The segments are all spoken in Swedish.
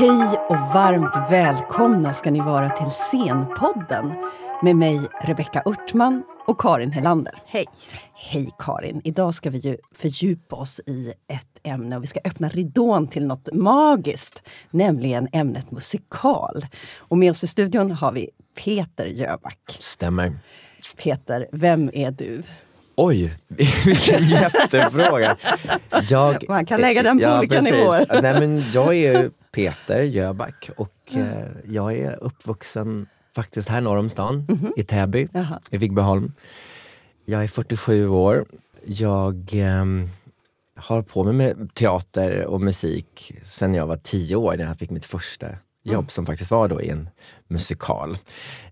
Hej och varmt välkomna ska ni vara till Scenpodden med mig Rebecka Örtman och Karin Helander. Hej! Hej Karin! Idag ska vi ju fördjupa oss i ett ämne och vi ska öppna ridån till något magiskt, nämligen ämnet musikal. Och med oss i studion har vi Peter Jöback. Stämmer. Peter, vem är du? Oj, vilken jättefråga! Jag, Man kan lägga den på ja, olika precis. nivåer. Nej, men jag är Peter Jöback och eh, jag är uppvuxen faktiskt här norr om stan, Mhm. i Täby, Jaha. i Vigbyholm. Jag är 47 år. Jag ehm, har på mig med teater och musik sen jag var 10 år när jag fick mitt första jobb Mm. som faktiskt var då i en musikal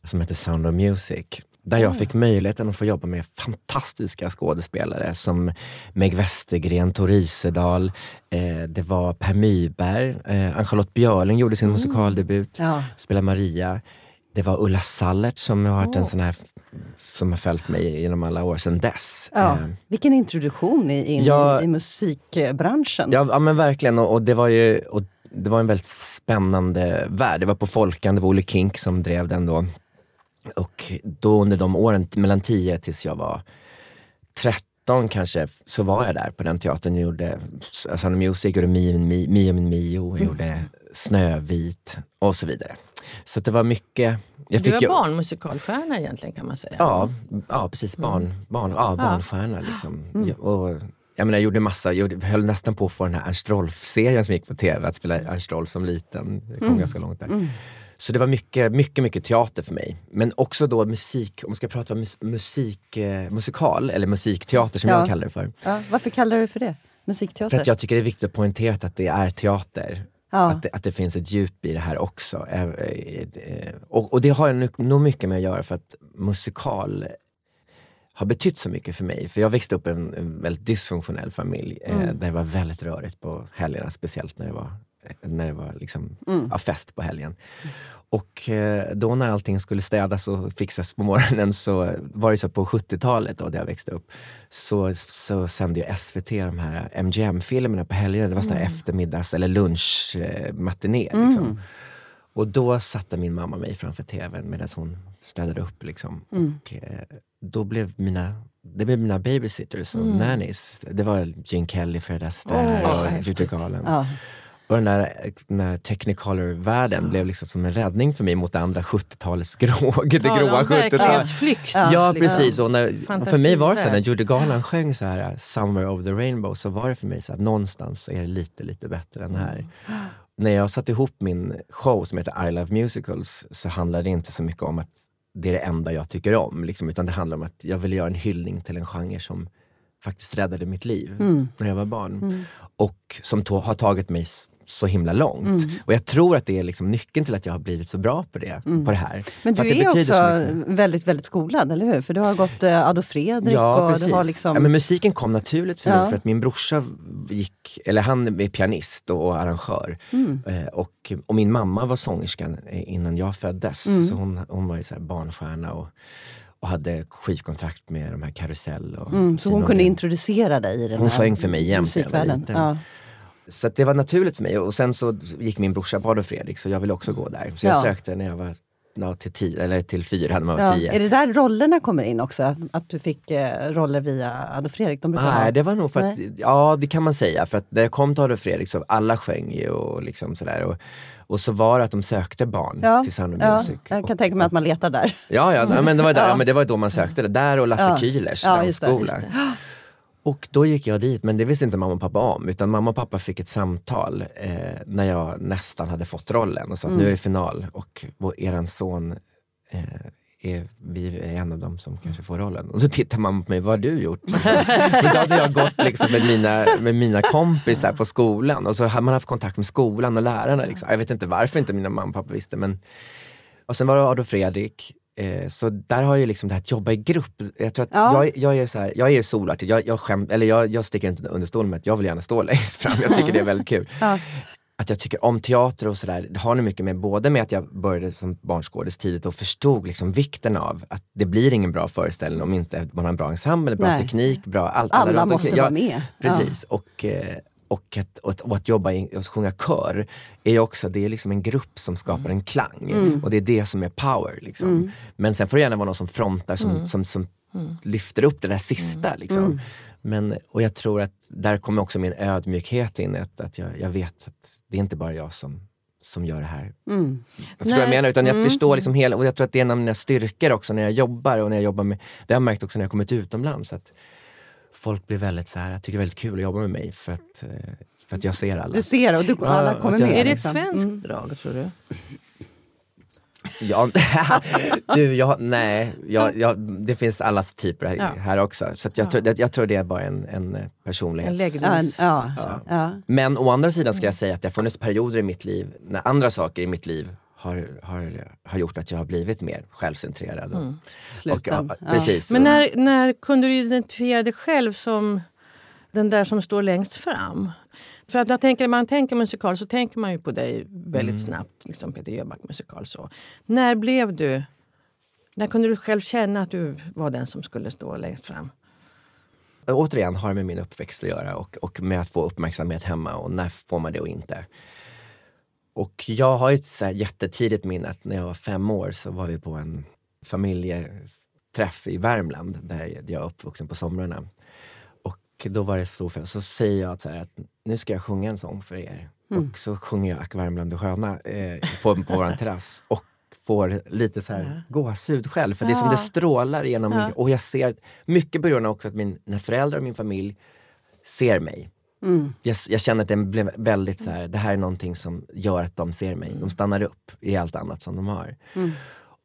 som heter Sound of Music. Där Ah. jag fick möjligheten att få jobba med fantastiska skådespelare som Meg Westergren, Tor Isedal, eh, det var Per Myberg, eh, Ann-Charlotte Björling gjorde sin musikaldebut, Mm. Ja. spelade Maria. Det var Ulla Sallert som har varit en Åh. sån här som har följt mig genom alla år sedan dess. Ja. Eh, Vilken introduktion i- in Ja. i musikbranschen. Ja, ja men verkligen. Och, och det var ju och det var en väldigt spännande värld. Det var på Folkan, det var Olle Kink som drev den då. Och då under de åren, mellan 10 tills jag var 13 kanske, så var jag där på den teatern. Jag gjorde Sound of Music, gjorde Mio, Mi- Mio min Mio, jag gjorde Snövit och så vidare. Så det var mycket... Jag Du är ju- barnmusikalstjärna egentligen kan man säga. Ja, ja precis. Barn, barn, ja, barnstjärna liksom. Mm. Och, jag menar, jag gjorde massa, jag höll nästan på att få den här Ernst Rolf-serien som gick på tv, att spela Ernst Rolf som liten. Det kom Mm. ganska långt där. Så det var mycket, mycket, mycket teater för mig. Men också då musik, om man ska prata mus, musik, eh, musikal, eller musikteater som Ja. jag kallar det för. Ja, varför kallar du det för det? Musikteater? För att jag tycker det är viktigt att poängtera att det är teater. Ja. Att, det, att det finns ett djup i det här också. Eh, eh, eh, Och, och det har nog- nog mycket med att göra för att musikal har betytt så mycket för mig. För jag växte upp i en, en väldigt dysfunktionell familj eh, Mm. där det var väldigt rörigt på helgerna, speciellt när det var, när det var liksom, Mm. ja, fest på helgen. Och eh, då när allting skulle städas och fixas på morgonen så var det så på 70-talet då, där jag växte upp, så, så sände ju SVT de här MGM-filmerna på helgerna. Det var sån här eftermiddags eller lunchmatiné. Eh, liksom. Och då satte min mamma mig framför tvn medan hon städade upp. Liksom. Och, eh, då blev mina, det blev mina babysitters och nannies. Det var Gene Kelly, Fred Astaire Åh, och. Judy Garland. Ja. Och den där, den där Technicolor-världen blev liksom som en räddning för mig mot det andra 70-talets grå, det Tala gråa om 70-talet. verklighetsflykt. Ja, liksom. precis. Och, när, och för mig var det så här, när. Judy Garland sjöng så här Somewhere over the rainbow så var det för mig så att någonstans är det lite, lite bättre än här. När jag satte ihop min show som heter I Love Musicals så handlade det inte så mycket om att det är det enda jag tycker om. Liksom, utan det handlar om att jag ville göra en hyllning till en genre som faktiskt räddade mitt liv Mm. när jag var barn. Och som har tagit mig så himla långt. Och jag tror att det är liksom nyckeln till att jag har blivit så bra på det. På det här. Men du är också väldigt, väldigt skolad, eller hur? För du har gått eh, Adolf Fredrik Ja, och precis. du har liksom... ja, men musiken kom naturligt för Ja. mig för att min brorsa gick, eller han är pianist och, och arrangör. Mm. Eh, och, och min mamma var sångerska eh, innan jag föddes. Mm. Så hon, hon var ju så barnstjärna och, och hade skivkontrakt med de här Karusell. Och Mm, så hon kunde introducera dig i den Hon sjöng för mig jämt musikvärlden. Ja. Så det var naturligt för mig. Och sen så gick min brorsa på Adolf Fredrik så jag ville också gå där. Så jag Ja. sökte när jag var ja, till, tio, eller till fyra, när man var Ja. tio. Är det där rollerna kommer in också? Att, att du fick eh, roller via Adolf Fredrik? De brukar ha- Nej, det var nog för att, Nej. ja det kan man säga. För att när jag kom till Adolf Fredrik så alla sjöng ju och liksom sådär. Och, och så var det att de sökte barn Ja, till Sound of ja, Music. jag kan och, tänka mig att man letar där. Ja, ja nej, men det var, där, Ja. men det var då man sökte det. Där och Lasse Ja. Kühlers dansskola. Och då gick jag dit, men det visste inte mamma och pappa om. Utan mamma och pappa fick ett samtal eh, när jag nästan hade fått rollen och sa att Mm. nu är det final och vår, eran son eh, är, vi är en av dem som kanske får rollen. Och då tittar man på mig, vad har du gjort? Men då hade jag gått liksom med, mina, med mina kompisar på skolan och så hade man haft kontakt med skolan och lärarna. Liksom. Jag vet inte varför inte mina mamma och pappa visste men och sen var det Adolf Fredrik. Eh, så där har ju liksom det här att jobba i grupp. Jag tror att Ja. jag, jag är så här, jag är solartist. Jag, jag, skäm, eller jag, jag sticker inte under stolen med att jag vill gärna stå längst fram. Jag tycker det är väldigt kul. Ja. Att jag tycker om teater och sådär, det har nog mycket med både med att jag började som barnskådis tidigt och förstod liksom vikten av att det blir ingen bra föreställning om inte man har en bra ensemble, bra Nej. teknik, bra allt. alla Alla måste vara Ja, med. Precis. Och, eh, och att, och att, och att jobba i, och sjunga kör är också, det är liksom en grupp som skapar en klang. Mm. Och det är det som är power. Liksom. Men sen får det gärna vara någon som frontar, som, som, som lyfter upp det där sista. Liksom. Mm. Men, och jag tror att där kommer också min ödmjukhet in, att, att jag, jag vet att det är inte bara jag som, som gör det här. Mm. Jag förstår vad jag menar, utan jag Mm. förstår liksom hela, och jag tror att det är en av mina styrkor också när jag jobbar och när jag jobbar med, det har jag märkt också när jag kommit utomlands, att folk blir väldigt så här, jag tycker det är väldigt kul att jobba med mig för att, eh, för att jag ser alla. Du ser och du, Ja, alla kommer med. Är det ett liksom. svenskt Mm. drag tror du? Ja, du, jag, nej, jag, jag, det finns allas typer här, Ja. här också. Så att jag, Ja. tror, jag, jag tror det är bara en, en eh, En personlighets... ja, Ja. ja. Men å andra sidan ska jag säga att det har funnits perioder i mitt liv när andra saker i mitt liv har, har, har gjort att jag har blivit mer självcentrerad. Och, och, Sluten. ja, Ja. precis. Men när, när kunde du identifiera dig själv som den där som står längst fram? För att jag tänker, när man tänker musikal så tänker man ju på dig väldigt Mm. snabbt. Liksom Peter Jöback musikal. Så. När blev du... När kunde du själv känna att du var den som skulle stå längst fram? återigen har det med min uppväxt att göra och, och med att få uppmärksamhet hemma och när får man det och inte. Och jag har ju ett så jättetidigt minne att när jag var fem år så var vi på en familjeträff i Värmland där jag är uppvuxen på somrarna. Och då var det stor fest. Så säger jag så här att nu ska jag sjunga en sång för er. Och så sjunger jag Ack Värmland du sköna eh, på, på vår terrass. Och får lite så här gåshud själv. För det är som Ja. det strålar igenom. Ja. Och jag ser, mycket på grund av också att min, mina föräldrar och min familj ser mig. Mm. Jag, jag känner att det blev väldigt så här, det här är någonting som gör att de ser mig. De stannar upp i allt annat som de har. Mm.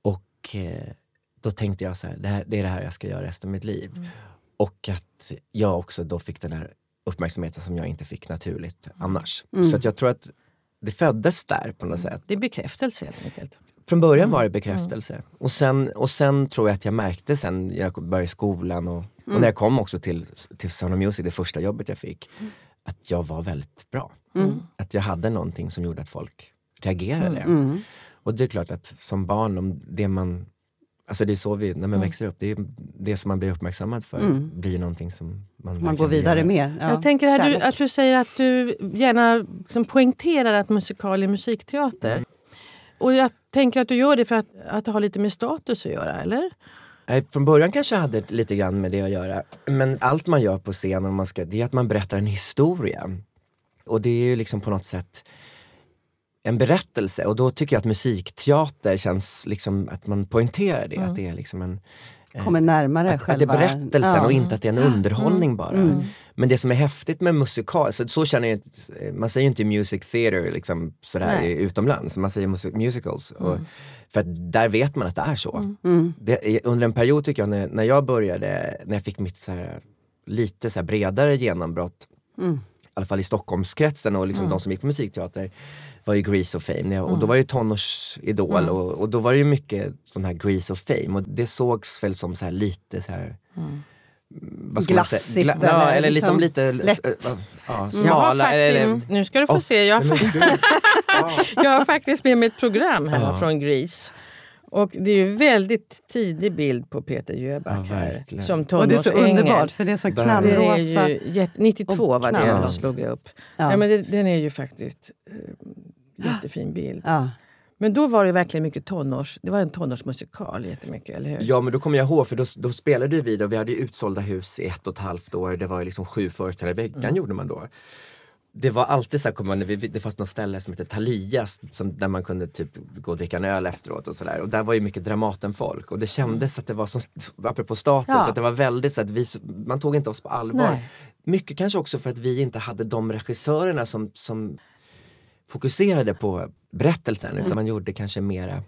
Och eh, då tänkte jag så här, det, här, det är det här jag ska göra resten av mitt liv. Och att jag också då fick den här uppmärksamheten som jag inte fick naturligt annars. Så att jag tror att det föddes där på något sätt. Det är bekräftelse helt enkelt. Från början var det bekräftelse. Och, sen, och sen tror jag att jag märkte sen jag började skolan och, och när jag kom också till, till Sound of Music, det första jobbet jag fick, att jag var väldigt bra. Att jag hade någonting som gjorde att folk reagerade. Mm. Och det är klart att som barn, om det man Alltså det är så vi, när man växer upp, det är det som man blir uppmärksammad för blir någonting som man, Man går vidare göra. med. Ja. Jag tänker att du, att du säger att du gärna liksom poängterar att musikal är musikteater. Mm. Och jag tänker att du gör det för att, att det har lite med status att göra, eller? Nej, Från början kanske jag hade lite grann med det att göra. Men allt man gör på scen, om man ska, det är att man berättar en historia. Och det är ju liksom på något sätt en berättelse. Och då tycker jag att musikteater känns liksom att man poängterar det. Att det är liksom en Kommer närmare att, att det är själva... berättelsen Ja. Mm. och inte att det är en underhållning bara. Men det som är häftigt med musikal, så, så känner jag, man säger ju inte music theater liksom sådär Nej. utomlands, man säger music, musicals. Och, för att där vet man att det är så. Mm. Det, under en period tycker jag, när, när jag började, när jag fick mitt så här, lite så här bredare genombrott, Mm. i alla fall i Stockholmskretsen och liksom de som gick på musikteater, var ju Grease of Fame. Och då var jag ju tonårsidol och, och då var det ju mycket sån här Grease of Fame och det sågs väl som så här lite så här vad ska man säga? Glassigt Gla- ja, eller eller liksom liksom lite lätt. äh, ja, har smala. faktiskt, eller, nu ska du få Åh, se, jag har, jag har faktiskt med mig ett program hemma Ja. från Grease. Och det är ju väldigt tidig bild på Peter Jöback Ja, här, som Och det är så tonårsängel. underbart för det är så Där. Det är knallrosa. ju jätte, 92 var det jag knallt. slog jag upp. Ja. Ja. men det, den är ju faktiskt eh, jättefin bild. Ja. Men då var det verkligen mycket tonårs... Det var en tonårsmusikal jättemycket, eller hur? Ja men då kommer jag ihåg för då, då spelade vi och vi hade ju utsålda hus i ett och ett halvt år. Det var ju liksom sju föreställningar i veckan gjorde man då. Det var alltid så här, man, vi- det fanns något ställe som hette Thalia som, där man kunde typ gå och dricka en öl efteråt och sådär. Och där var ju mycket Dramaten-folk och det kändes att det var, som, apropå status, Ja. att det var väldigt så att vi, man tog inte oss på allvar. Nej. Mycket kanske också för att vi inte hade de regissörerna som, som fokuserade på berättelsen utan man gjorde kanske mera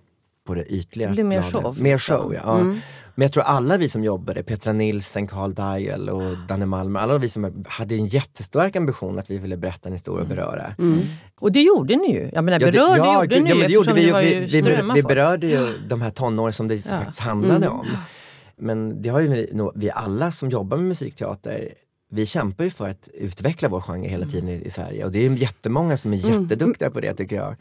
på det ytliga Det mer show, Mer show, ja. ja. Men jag tror alla vi som jobbade, Petra Nilsen, Carl Dial och Danne Malmer, alla vi som hade en jättestark ambition att vi ville berätta en historia och beröra. Och det gjorde ni ju. Jag menar, Ja, berörde ja, gjorde ni ja, men det gjorde vi, ju. vi, vi, vi berörde ju de här tonåren som det Ja. faktiskt handlade om. Men det har ju vi alla som jobbar med musikteater vi kämpar ju för att utveckla vår genre hela tiden i, i Sverige och det är ju jättemånga som är jätteduktiga på det tycker jag.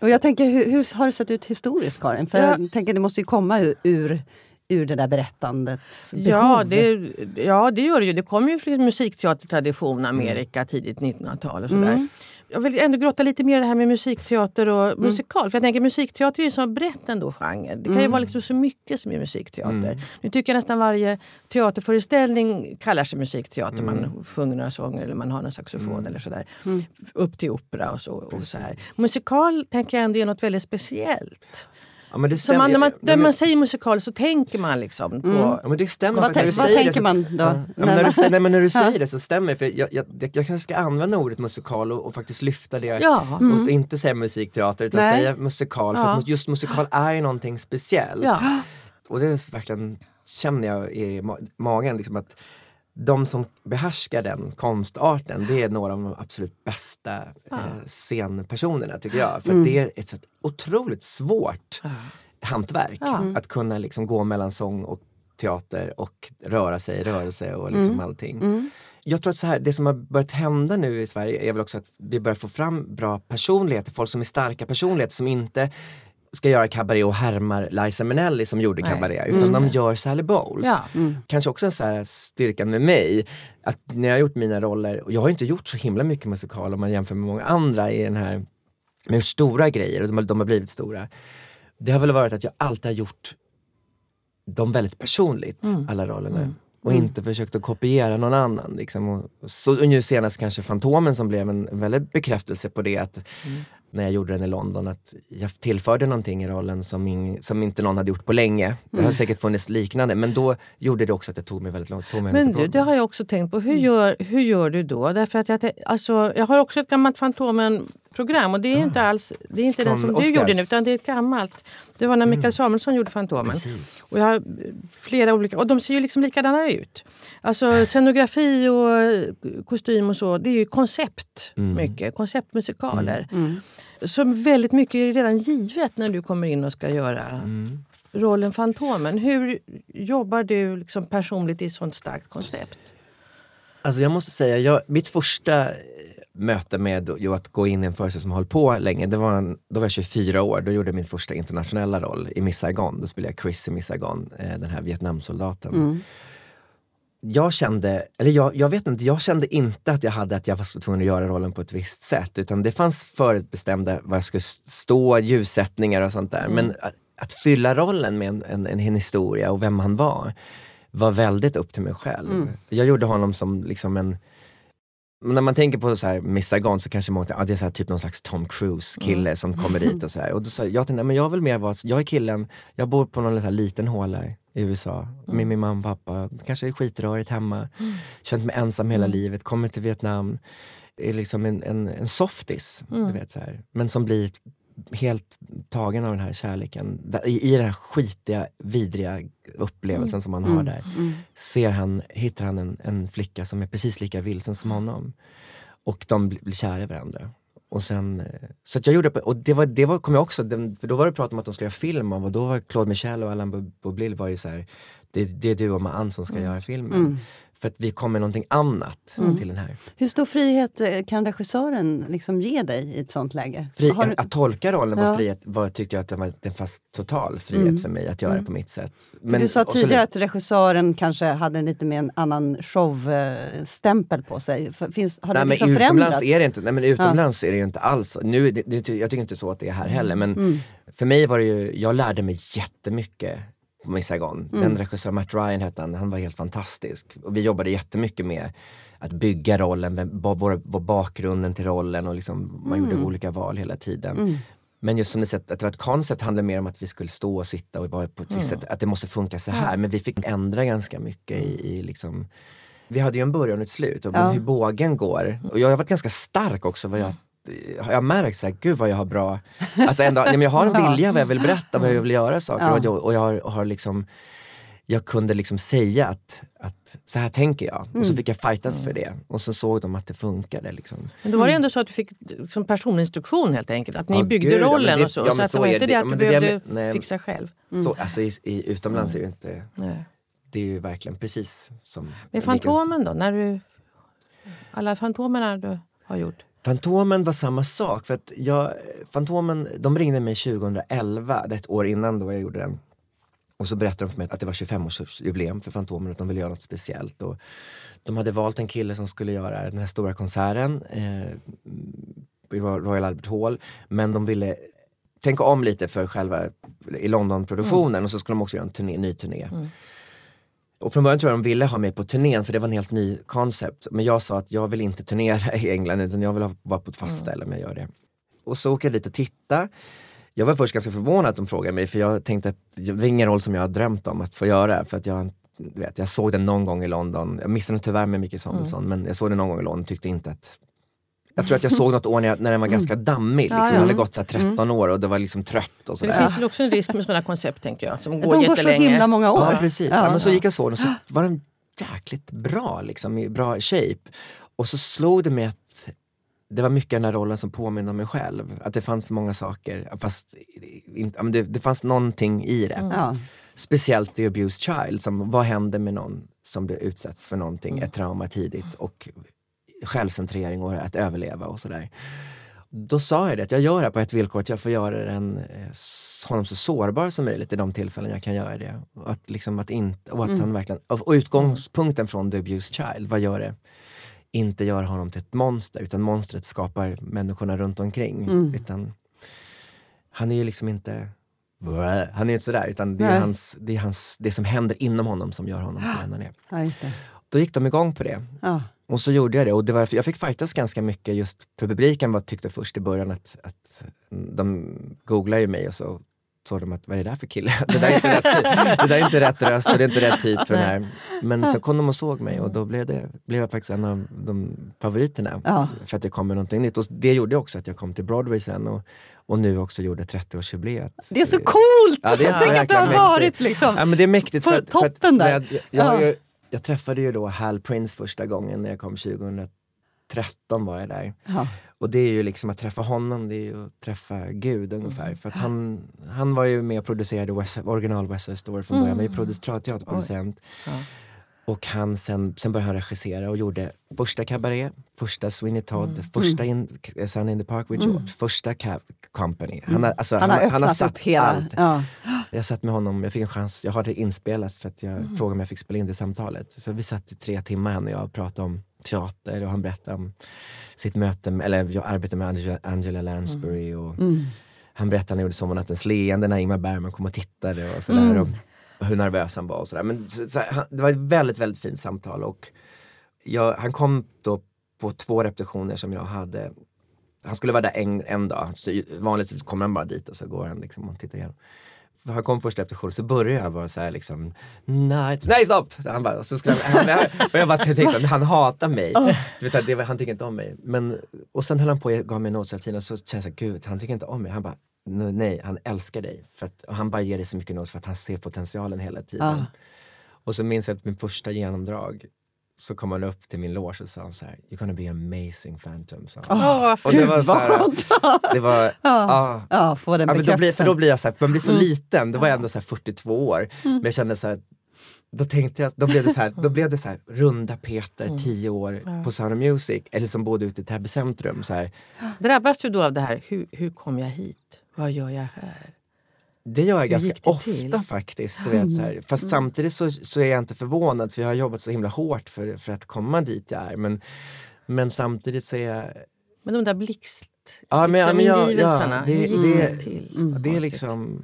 Och jag tänker, hur, hur har det sett ut historiskt Karin? För Ja. jag tänker det måste ju komma ur, ur ur det där berättandets behov? Ja det, ja, det gör det ju. Det kommer ju från musikteatertradition, Amerika, tidigt 1900-tal och sådär. Mm. Jag vill ändå grotta lite mer i det här med musikteater och Mm. musikal. För jag tänker musikteater är ju så brett ändå genre. Det kan ju Mm. vara liksom så mycket som är musikteater. Mm. Nu tycker jag nästan varje teaterföreställning kallar sig musikteater. Mm. Man sjunger några sånger eller man har en saxofon eller sådär. Mm. Upp till opera och så. Och så här. Musikal tänker jag ändå är något väldigt speciellt. Ja, men det stämmer. man, när, man, när man säger musikal så tänker man liksom på... Ja, men det stämmer. Vad, faktiskt. vad tänker så- man då? Ja, men När när, du, man- nej, men när du säger det så stämmer det. För jag, jag, jag, kanske ska använda ordet musikal och, och faktiskt lyfta det. Ja. Och inte säga musikteater utan Nej. säga musikal. För att just musikal är ju någonting speciellt. Och det är verkligen känner jag i ma- magen. Liksom att de som behärskar den konstarten, det är några av de absolut bästa eh, scenpersonerna tycker jag. För att det är ett så otroligt svårt hantverk. Ja. Att kunna liksom gå mellan sång och teater och röra sig rörelse och liksom allting. Mm. Jag tror att så här, det som har börjat hända nu i Sverige är väl också att vi börjar få fram bra personligheter, folk som är starka personligheter som inte ska göra kabaré och härmar Liza Minnelli som gjorde Nej. kabaré utan de gör Sally Bowles. Ja. Kanske också en så här styrkan med mig, att när jag har gjort mina roller, och jag har inte gjort så himla mycket musikal om man jämför med många andra i den här, med stora grejer och de har, de har blivit stora. Det har väl varit att jag alltid har gjort dem väldigt personligt, alla rollerna. Och inte försökt att kopiera någon annan. Liksom. Och, så, och nu senast kanske Fantomen som blev en, en väldig bekräftelse på det att när jag gjorde den i London att jag tillförde någonting i rollen som, ing, som inte någon hade gjort på länge. Det har säkert funnits liknande men då gjorde det också att det tog mig väldigt långt. Tog mig Men du, det har jag också tänkt på. Hur gör, hur gör du då? Därför att jag, alltså, jag har också ett gammalt Fantomen-program och det är inte alls det är inte den som du Oscar? gjorde nu utan det är ett gammalt. Det var när Mikael Samuelsson gjorde Fantomen. Precis. Och jag har flera olika, och de ser ju liksom likadana ut. Alltså scenografi och eh, kostym och så, det är ju koncept mycket. Konceptmusikaler. Så väldigt mycket är redan givet när du kommer in och ska göra rollen Fantomen. Hur jobbar du liksom personligt i ett sånt starkt koncept? Alltså jag måste säga, jag, mitt första eh, möte med ju att gå in i en föreställning som hållit på länge, det var en, då var jag 24 år, då gjorde jag min första internationella roll i Miss Saigon. Då spelade jag Chris i Miss Saigon, eh, den här Vietnamsoldaten. Jag kände, eller jag, jag vet inte, jag kände inte att jag hade att jag var tvungen att göra rollen på ett visst sätt. Utan det fanns förutbestämda, vad jag skulle stå, ljussättningar och sånt där. Men att, att fylla rollen med en, en, en historia och vem han var, var väldigt upp till mig själv. Jag gjorde honom som liksom en när man tänker på så här, Miss Saigon så kanske många tänker, ah, det är så typ någon slags Tom Cruise kille som kommer dit och så här. Och då sa jag, tänkte, men jag vill mer vara, jag är killen, jag bor på någon så liten håla i USA med min mamma och pappa, kanske är skitrörigt hemma, känt mig ensam hela livet, kommer till Vietnam, är liksom en, en, en softis, du vet så här. men som blir helt tagen av den här kärleken. I, i den här skitiga, vidriga upplevelsen som han har där. Ser han, hittar han en, en flicka som är precis lika vilsen som honom. Och de blir, kära i varandra. Och sen, eh, så jag gjorde, och det var, det var, kom jag också, den- för då var det prat om att de skulle göra film och då var Claude Michel och Alain Boublil var ju så här, det, det är du och Ann som ska göra filmen. För att vi kom med någonting annat till den här. Hur stor frihet eh, kan regissören liksom ge dig i ett sånt läge? Fri, du- att, tolka rollen var Ja. frihet, var, tyckte jag att det var en fast total frihet för mig att göra på mitt sätt. För du sa och så- tidigare att regissören kanske hade lite mer en annan showstämpel på sig. Finns, har det Nej, men liksom förändrats? är det inte, nej, men utomlands är det inte alls nu, det, det, Jag tycker inte så att det är här heller men Mm. för mig var det ju, jag lärde mig jättemycket på Miss Saigon. Mm. Den regissör, Matt Ryan hette han, han var helt fantastisk. Och vi jobbade jättemycket med att bygga rollen, var, var bakgrunden till rollen och liksom, man Mm. gjorde olika val hela tiden. Men just som ni sett, att det var ett koncept handlade mer om att vi skulle stå och sitta och vara på ett visst sätt, att det måste funka så här. Men vi fick ändra ganska mycket i, i liksom vi hade ju en början och ett slut, och Ja. hur bågen går. Och jag har varit ganska stark också. Vad jag, har jag märkt så här, gud vad jag har bra... Alltså ändå, nej, men jag har en Ja. vilja vad jag vill berätta, vad jag vill göra saker. Ja. Och, jag, och jag har, har liksom... Jag kunde liksom säga att, att så här tänker jag. Och Mm. så fick jag fightas för det. Och så såg de att det funkade. Liksom. Men då var det ändå så att du fick som personinstruktion helt enkelt. Att ni Ja, byggde gud, ja, rollen det- och så. ja, så att det så var är inte det. det Ja, att du det det behövde nej. fixa själv. Så, alltså i, i utomlands är det inte... Nej. Det är ju verkligen precis som... Men Fantomen då? När du, alla Fantomerna du har gjort? Fantomen var samma sak. För att jag, Fantomen, de ringde mig 2011, det är ett år innan då jag gjorde den. Och så berättade de för mig att det var 25-årsjubileum för Fantomen att de ville göra något speciellt. Och de hade valt en kille som skulle göra den här stora konserten eh, i Royal Albert Hall. Men de ville tänka om lite för själva i London-produktionen mm. och så skulle de också göra en turné, ny turné. Mm. Och från början tror jag de ville ha mig på turnén för det var en helt ny koncept. Men jag sa att jag vill inte turnera i England utan jag vill vara på ett fast mm. ställe om jag gör det. Och så åker jag dit och tittar. Jag var först ganska förvånad att de frågade mig för jag tänkte att det var ingen roll som jag har drömt om att få göra. För att jag, vet, jag såg den någon gång i London. Jag missade den tyvärr med Micke Samuelsson mm. men jag såg den någon gång i London och tyckte inte att jag tror att jag såg något år när, jag, när den var ganska mm. dammig. Liksom. Ja, ja. Den hade gått så 13 mm. år och det var liksom trött. Och så det finns väl också en risk med sådana koncept tänker jag. Som går De går så himla många år. Ja precis. Ja, men så gick jag så och så var den jäkligt bra, liksom, i bra shape. Och så slog det mig att det var mycket den här rollen som påminner om mig själv. Att det fanns många saker, fast det, det fanns någonting i det. Mm. Speciellt The Abused Child, som, vad händer med någon som utsätts för någonting, mm. ett trauma tidigt och självcentrering och att överleva och sådär. Då sa jag det, att jag gör det på ett villkor, att jag får göra den, eh, honom så sårbar som möjligt i de tillfällen jag kan göra det. Och att, liksom att, inte, och att mm. han verkligen, och utgångspunkten från The Abused Child, vad gör det? Inte göra honom till ett monster, utan monstret skapar människorna runt omkring. Mm. Utan, han är ju liksom inte han är inte sådär, utan det är, hans, det är hans, det som händer inom honom som gör honom till den han är. Ja, Då gick de igång på det. Ja. Och så gjorde jag det och det var, jag fick fightas ganska mycket just för publiken var, tyckte först i början att, att de googlade ju mig och så såg de att vad är det där för kille? Det där är inte rätt, det där är inte rätt röst och det är inte rätt typ för den här. Men så kom de och såg mig och då blev, det, blev jag faktiskt en av de favoriterna. Ja. För att det kommer någonting nytt. Och det gjorde också att jag kom till Broadway sen och, och nu också gjorde 30-årsjubileet. Det är så coolt! Ja, det är så Tänk att du har varit liksom ja, men det är mäktigt på för, toppen för där. Jag, jag, jag, jag träffade ju då Hal Prince första gången när jag kom 2013 var jag där. Ja. Och det är ju liksom att träffa honom, det är ju att träffa Gud ungefär. Mm. För att han, han var ju med och producerade West, original West Side Story från början, mm. var ju teaterproducent. Ja. Och han sen, sen började han regissera och gjorde första Cabaret, första Sweeney Todd, mm. första in, Sun in the Park with George, mm. första Cab Company. Han har, alltså, han, han, har, han har satt hela, allt. Ja. Jag satt med honom, jag fick en chans, jag har det inspelat för att jag mm. frågade om jag fick spela in det samtalet. Så vi satt i tre timmar han och jag och pratade om teater och han berättade om sitt möte, med, eller jag arbetade med Angela, Angela Lansbury. Och mm. Han berättade att han gjorde Sommarnattens leende när Ingmar Bergman kom och tittade och sådär. Mm. Och hur nervös han var och sådär. Men så, så, han, det var ett väldigt, väldigt fint samtal. Och jag, han kom då på två repetitioner som jag hade. Han skulle vara där en, en dag. Så vanligtvis kommer han bara dit och så går han liksom och tittar igenom han kom först efter show så började jag bara såhär liksom Nej, nej stopp! Han bara, så skulle han, han, och jag bara tänkte han hatar mig. Du vet, det, han tycker inte om mig. Men, och sen höll han på och gav mig notes hela tiden och så kände jag såhär, gud han tycker inte om mig. Han bara, nej han älskar dig. För att, han bara ger dig så mycket notes för att han ser potentialen hela tiden. Ah. Och så minns jag att min första genomdrag så kom han upp till min loge och sa så här, You're gonna be amazing Phantom. Så. Oh, och det var så här, det var, ja, ah, ja, få den ja, men då blir, För då blir jag så här, man blir så mm. liten, det var ändå så 42 år. Mm. Men jag kände så här, då tänkte jag, då blev det så här, då blev det så här runda Peter, 10 mm. år ja. på Sound of Music, eller som bodde ute i Täby centrum. Så här. Drabbas du då av det här, hur, hur kom jag hit? Vad gör jag här? Det gör jag ganska ofta till? faktiskt. Du vet, så här. Fast mm. samtidigt så, så är jag inte förvånad för jag har jobbat så himla hårt för, för att komma dit jag är. Men, men samtidigt så är jag... Men de där blixt... Ja, men, liksom, men jag, ja, det, det, till? Mm, det är liksom...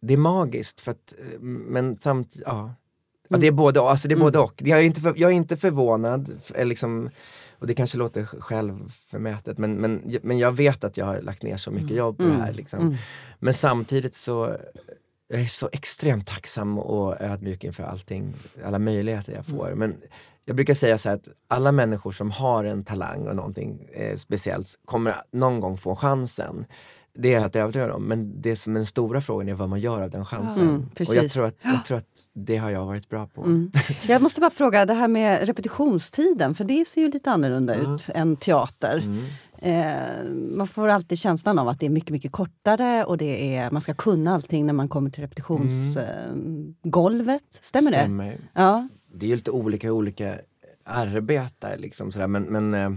Det är magiskt. För att, men samt, ja. ja det är både, alltså det är både mm. och. Jag är inte, för, jag är inte förvånad. Liksom, och det kanske låter självförmätet men, men, men jag vet att jag har lagt ner så mycket mm. jobb på det här. Mm. Liksom. Mm. Men samtidigt så jag är så extremt tacksam och ödmjuk inför allting, alla möjligheter jag får. Men jag brukar säga så att alla människor som har en talang och någonting eh, speciellt kommer någon gång få chansen. Det är jag helt övertygad om. Men det som är den stora frågan är vad man gör av den chansen. Mm, och jag tror, att, jag tror att det har jag varit bra på. Mm. Jag måste bara fråga, det här med repetitionstiden, för det ser ju lite annorlunda mm. ut än teater. Mm. Eh, man får alltid känslan av att det är mycket, mycket kortare och det är, man ska kunna allting när man kommer till repetitionsgolvet. Eh, Stämmer, Stämmer det? Ja. Det är lite olika olika arbetar liksom sådär men, men eh,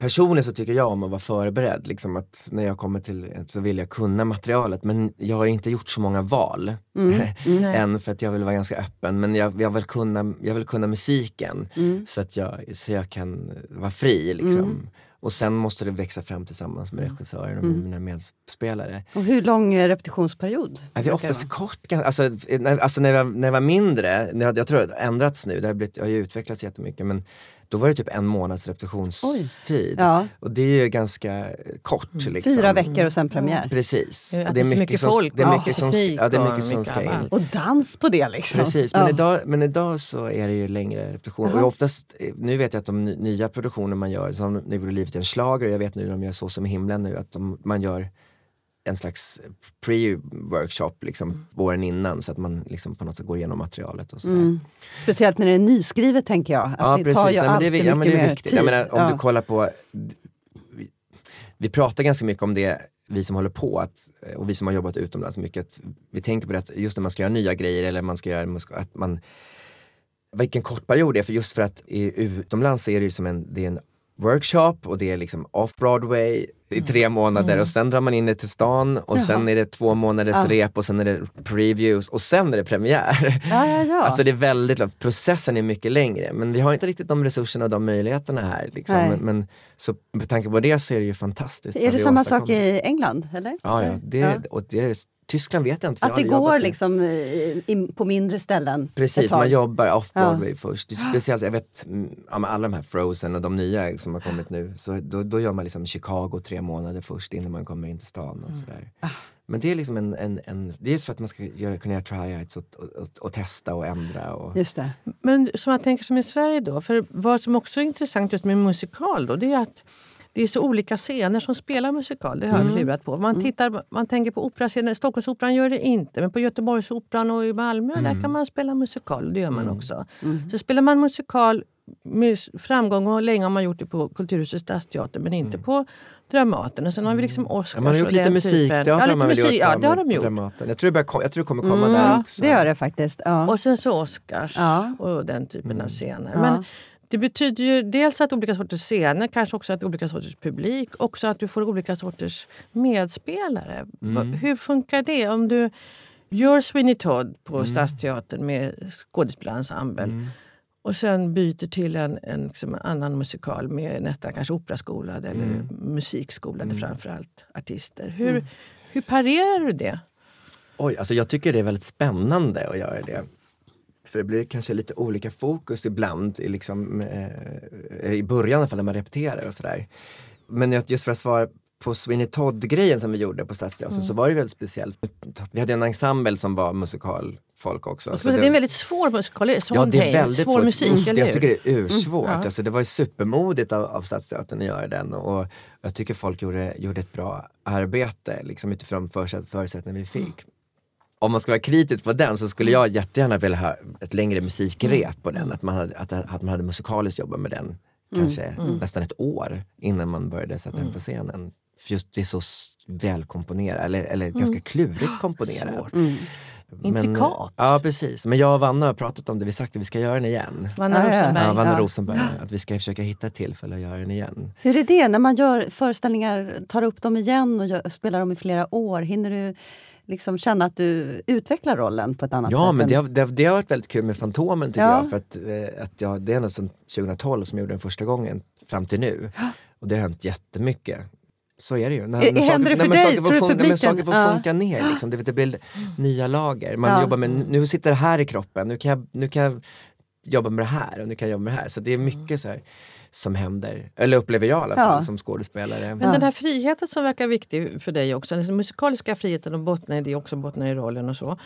Personligen så tycker jag om att vara förberedd. Liksom att när jag kommer till så vill jag kunna materialet men jag har inte gjort så många val Mm. än för att jag vill vara ganska öppen. Men jag, jag, vill, kunna, jag vill kunna musiken Mm. så, att jag, så jag kan vara fri. Liksom. Och sen måste det växa fram tillsammans med regissören och Mm. mina medspelare. Och hur lång eh, repetitionsperiod? Ja, vi brukar är oftast det kort. Alltså, när, alltså när, jag, när jag var mindre, jag, jag tror det har ändrats nu, det har, blivit, jag har ju utvecklats jättemycket men då var det typ en månads repetitionstid. Ja. Och det är ju ganska kort. Liksom. Fyra veckor och sen premiär. Precis. Ja, Och det är mycket som, folk det är mycket som, ja, det är och mycket som mycket ska in. Och dans på det liksom. Precis, men, Ja. idag, men idag så är det ju längre repetitioner. Och oftast, eh, nu vet jag att de ny- nya produktioner man gör, som Nu gjorde livet en schlager, jag vet nu när de gör Så som i himlen nu, att de, man gör en slags pre-workshop liksom våren innan så att man liksom på något sätt går igenom materialet och. Mm. Speciellt när det är nyskrivet tänker jag. Att Ja det precis, tar ju Nej, men det, alltid vi- ja, men det mycket är viktigt. Jag menar, om ja. du kollar på, vi, pratar ganska mycket om det, vi som håller på, att, och vi som har jobbat utomlands mycket, att vi tänker på det att just när man ska göra nya grejer eller man ska göra, att man, vilken kort period det är, för just för att utomlands är det ju som en, det är en workshop och det är liksom off-Broadway i tre månader och sen drar man in det till stan och Jaha. sen är det två månaders Ja. rep och sen är det previews och sen är det premiär. Ja, ja, ja. Alltså det är väldigt långt, processen är mycket längre men vi har inte riktigt de resurserna och de möjligheterna här. Liksom. Men, men, så med tanke på det så är det ju fantastiskt. är det samma sak i England? Eller? Ja, ja. Det. Och det är, Tyskland vet jag inte. för jag Att det går liksom i, på mindre ställen? Precis, man jobbar off-Broadway först. Det är Speciellt, jag vet, mm, ja, alla de här Frozen och de nya som har kommit nu, så då, då gör man liksom Chicago tre månader först innan man kommer in till stan Mm. och sådär. Ah. Men det är liksom en, en, en det är för att man ska göra, kunna göra tryouts och, och, och, och testa och ändra. Och, Just det. Men som jag tänker som i Sverige då, för vad som också är intressant just med musikal då, det är att det är så olika scener som spelar musikal. Det har jag klurat på. Man, tittar, man tänker på operascener. Stockholmsoperan gör det inte, men på Göteborgsoperan och i Malmö där kan man spela musikal. Det gör man också. Så spelar man musikal med framgång och länge har man gjort det på Kulturhuset Stadsteater men inte på Dramaten. Och sen har vi liksom Oscars Ja, man har gjort lite musikteater. Ja, lite man musik, ja, det har de gjort. Dramaten. Jag tror det, börjar, jag tror det kommer komma Mm. där Ja, också. det gör det faktiskt. Ja. Och sen så Oscars Ja. och den typen av scener. Men det betyder ju dels att olika sorters scener, kanske också att olika sorters publik, också att du får olika sorters medspelare. Va- Hur funkar det? Om du gör Sweeney Todd på Stadsteatern med skådespelarensemble och sen byter till en, en liksom annan musikal med nästan kanske operaskolade eller musikskolade framförallt artister. Hur, hur parerar du det? Oj, alltså jag tycker det är väldigt spännande att göra det. För det blir kanske lite olika fokus ibland, i, liksom, eh, i början i alla fall när man repeterar och sådär. Men jag- just för att svara på Sweeney Todd-grejen som vi gjorde på Stadsteatern så var det väldigt speciellt. Vi hade en ensemble som var musikalfolk också. Och så det är en väldigt svår musikal, det Ja, det är väldigt svår svårt. musik, Mm, eller Jag hur? tycker det är ursvårt. ja. Alltså, det var ju supermodigt av, av Stadsteatern att göra den och jag tycker folk gjorde, gjorde ett bra arbete liksom, utifrån förutsätt, förutsättningar vi fick. Om man ska vara kritisk på den så skulle jag jättegärna vilja ha ett längre musikrep på den. Att man hade, att, att man hade musikaliskt jobbat med den kanske nästan ett år innan man började sätta den på scenen. För just det är så välkomponerat, eller, eller ganska klurigt komponerat. Svårt. Mm. Men- Intrikat. Ja precis, men jag och Vanna har pratat om det, vi har sagt att vi ska göra den igen. Vanna. Rosenberg. Ja, Vanna Ja. Rosenberg, att vi ska försöka hitta ett tillfälle att göra den igen. Hur är det när man gör föreställningar, tar upp dem igen och gör, spelar dem i flera år? Hinner du liksom känna att du utvecklar rollen på ett annat sätt? Ja, men det har, det, har- det har varit väldigt kul med Fantomen tycker Ja. jag. För att, eh, att jag, det är något sedan 2012 som jag gjorde den första gången fram till nu. Och det har hänt jättemycket. Så är det ju. När, när händer det för dig? saker får, du fun- när publiken- saker får Ja. funka ner. Liksom. Det, det blir nya lager. Man Ja. jobbar med, nu sitter det här i kroppen, nu kan, jag, nu kan jag jobba med det här och nu kan jag jobba med det här. Så det är mycket så här, som händer, eller upplever jag i alla fall Ja. som skådespelare. Men den här friheten som verkar viktig för dig också, den musikaliska friheten och bottnar i det också, bottnar i rollen och så.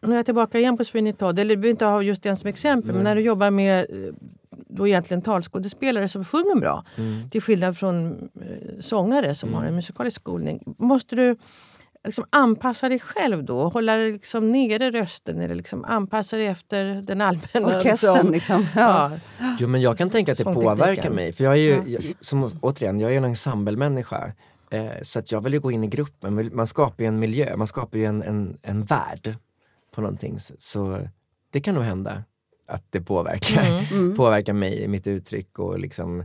Nu är jag tillbaka igen på Sweeney Todd, eller vi behöver inte ha just den som exempel, men när du jobbar med eh, då egentligen talskådespelare som sjunger bra, Mm. till skillnad från eh, sångare som har en musikalisk skolning. Måste du liksom anpassa dig själv då? Hålla dig liksom nere rösten eller liksom anpassa dig efter den allmänna... Orkestern liksom. Ja. Ja. Jo men jag kan tänka att det Sångtekniken. påverkar mig. För jag är ju, Ja. jag, som, återigen, jag är en ensemblemänniska. Eh, så att jag vill ju gå in i gruppen. Man skapar ju en miljö, man skapar ju en, en, en värld på någonting. Så, det kan nog hända att det påverkar, Mm. Mm. påverkar mig i mitt uttryck och liksom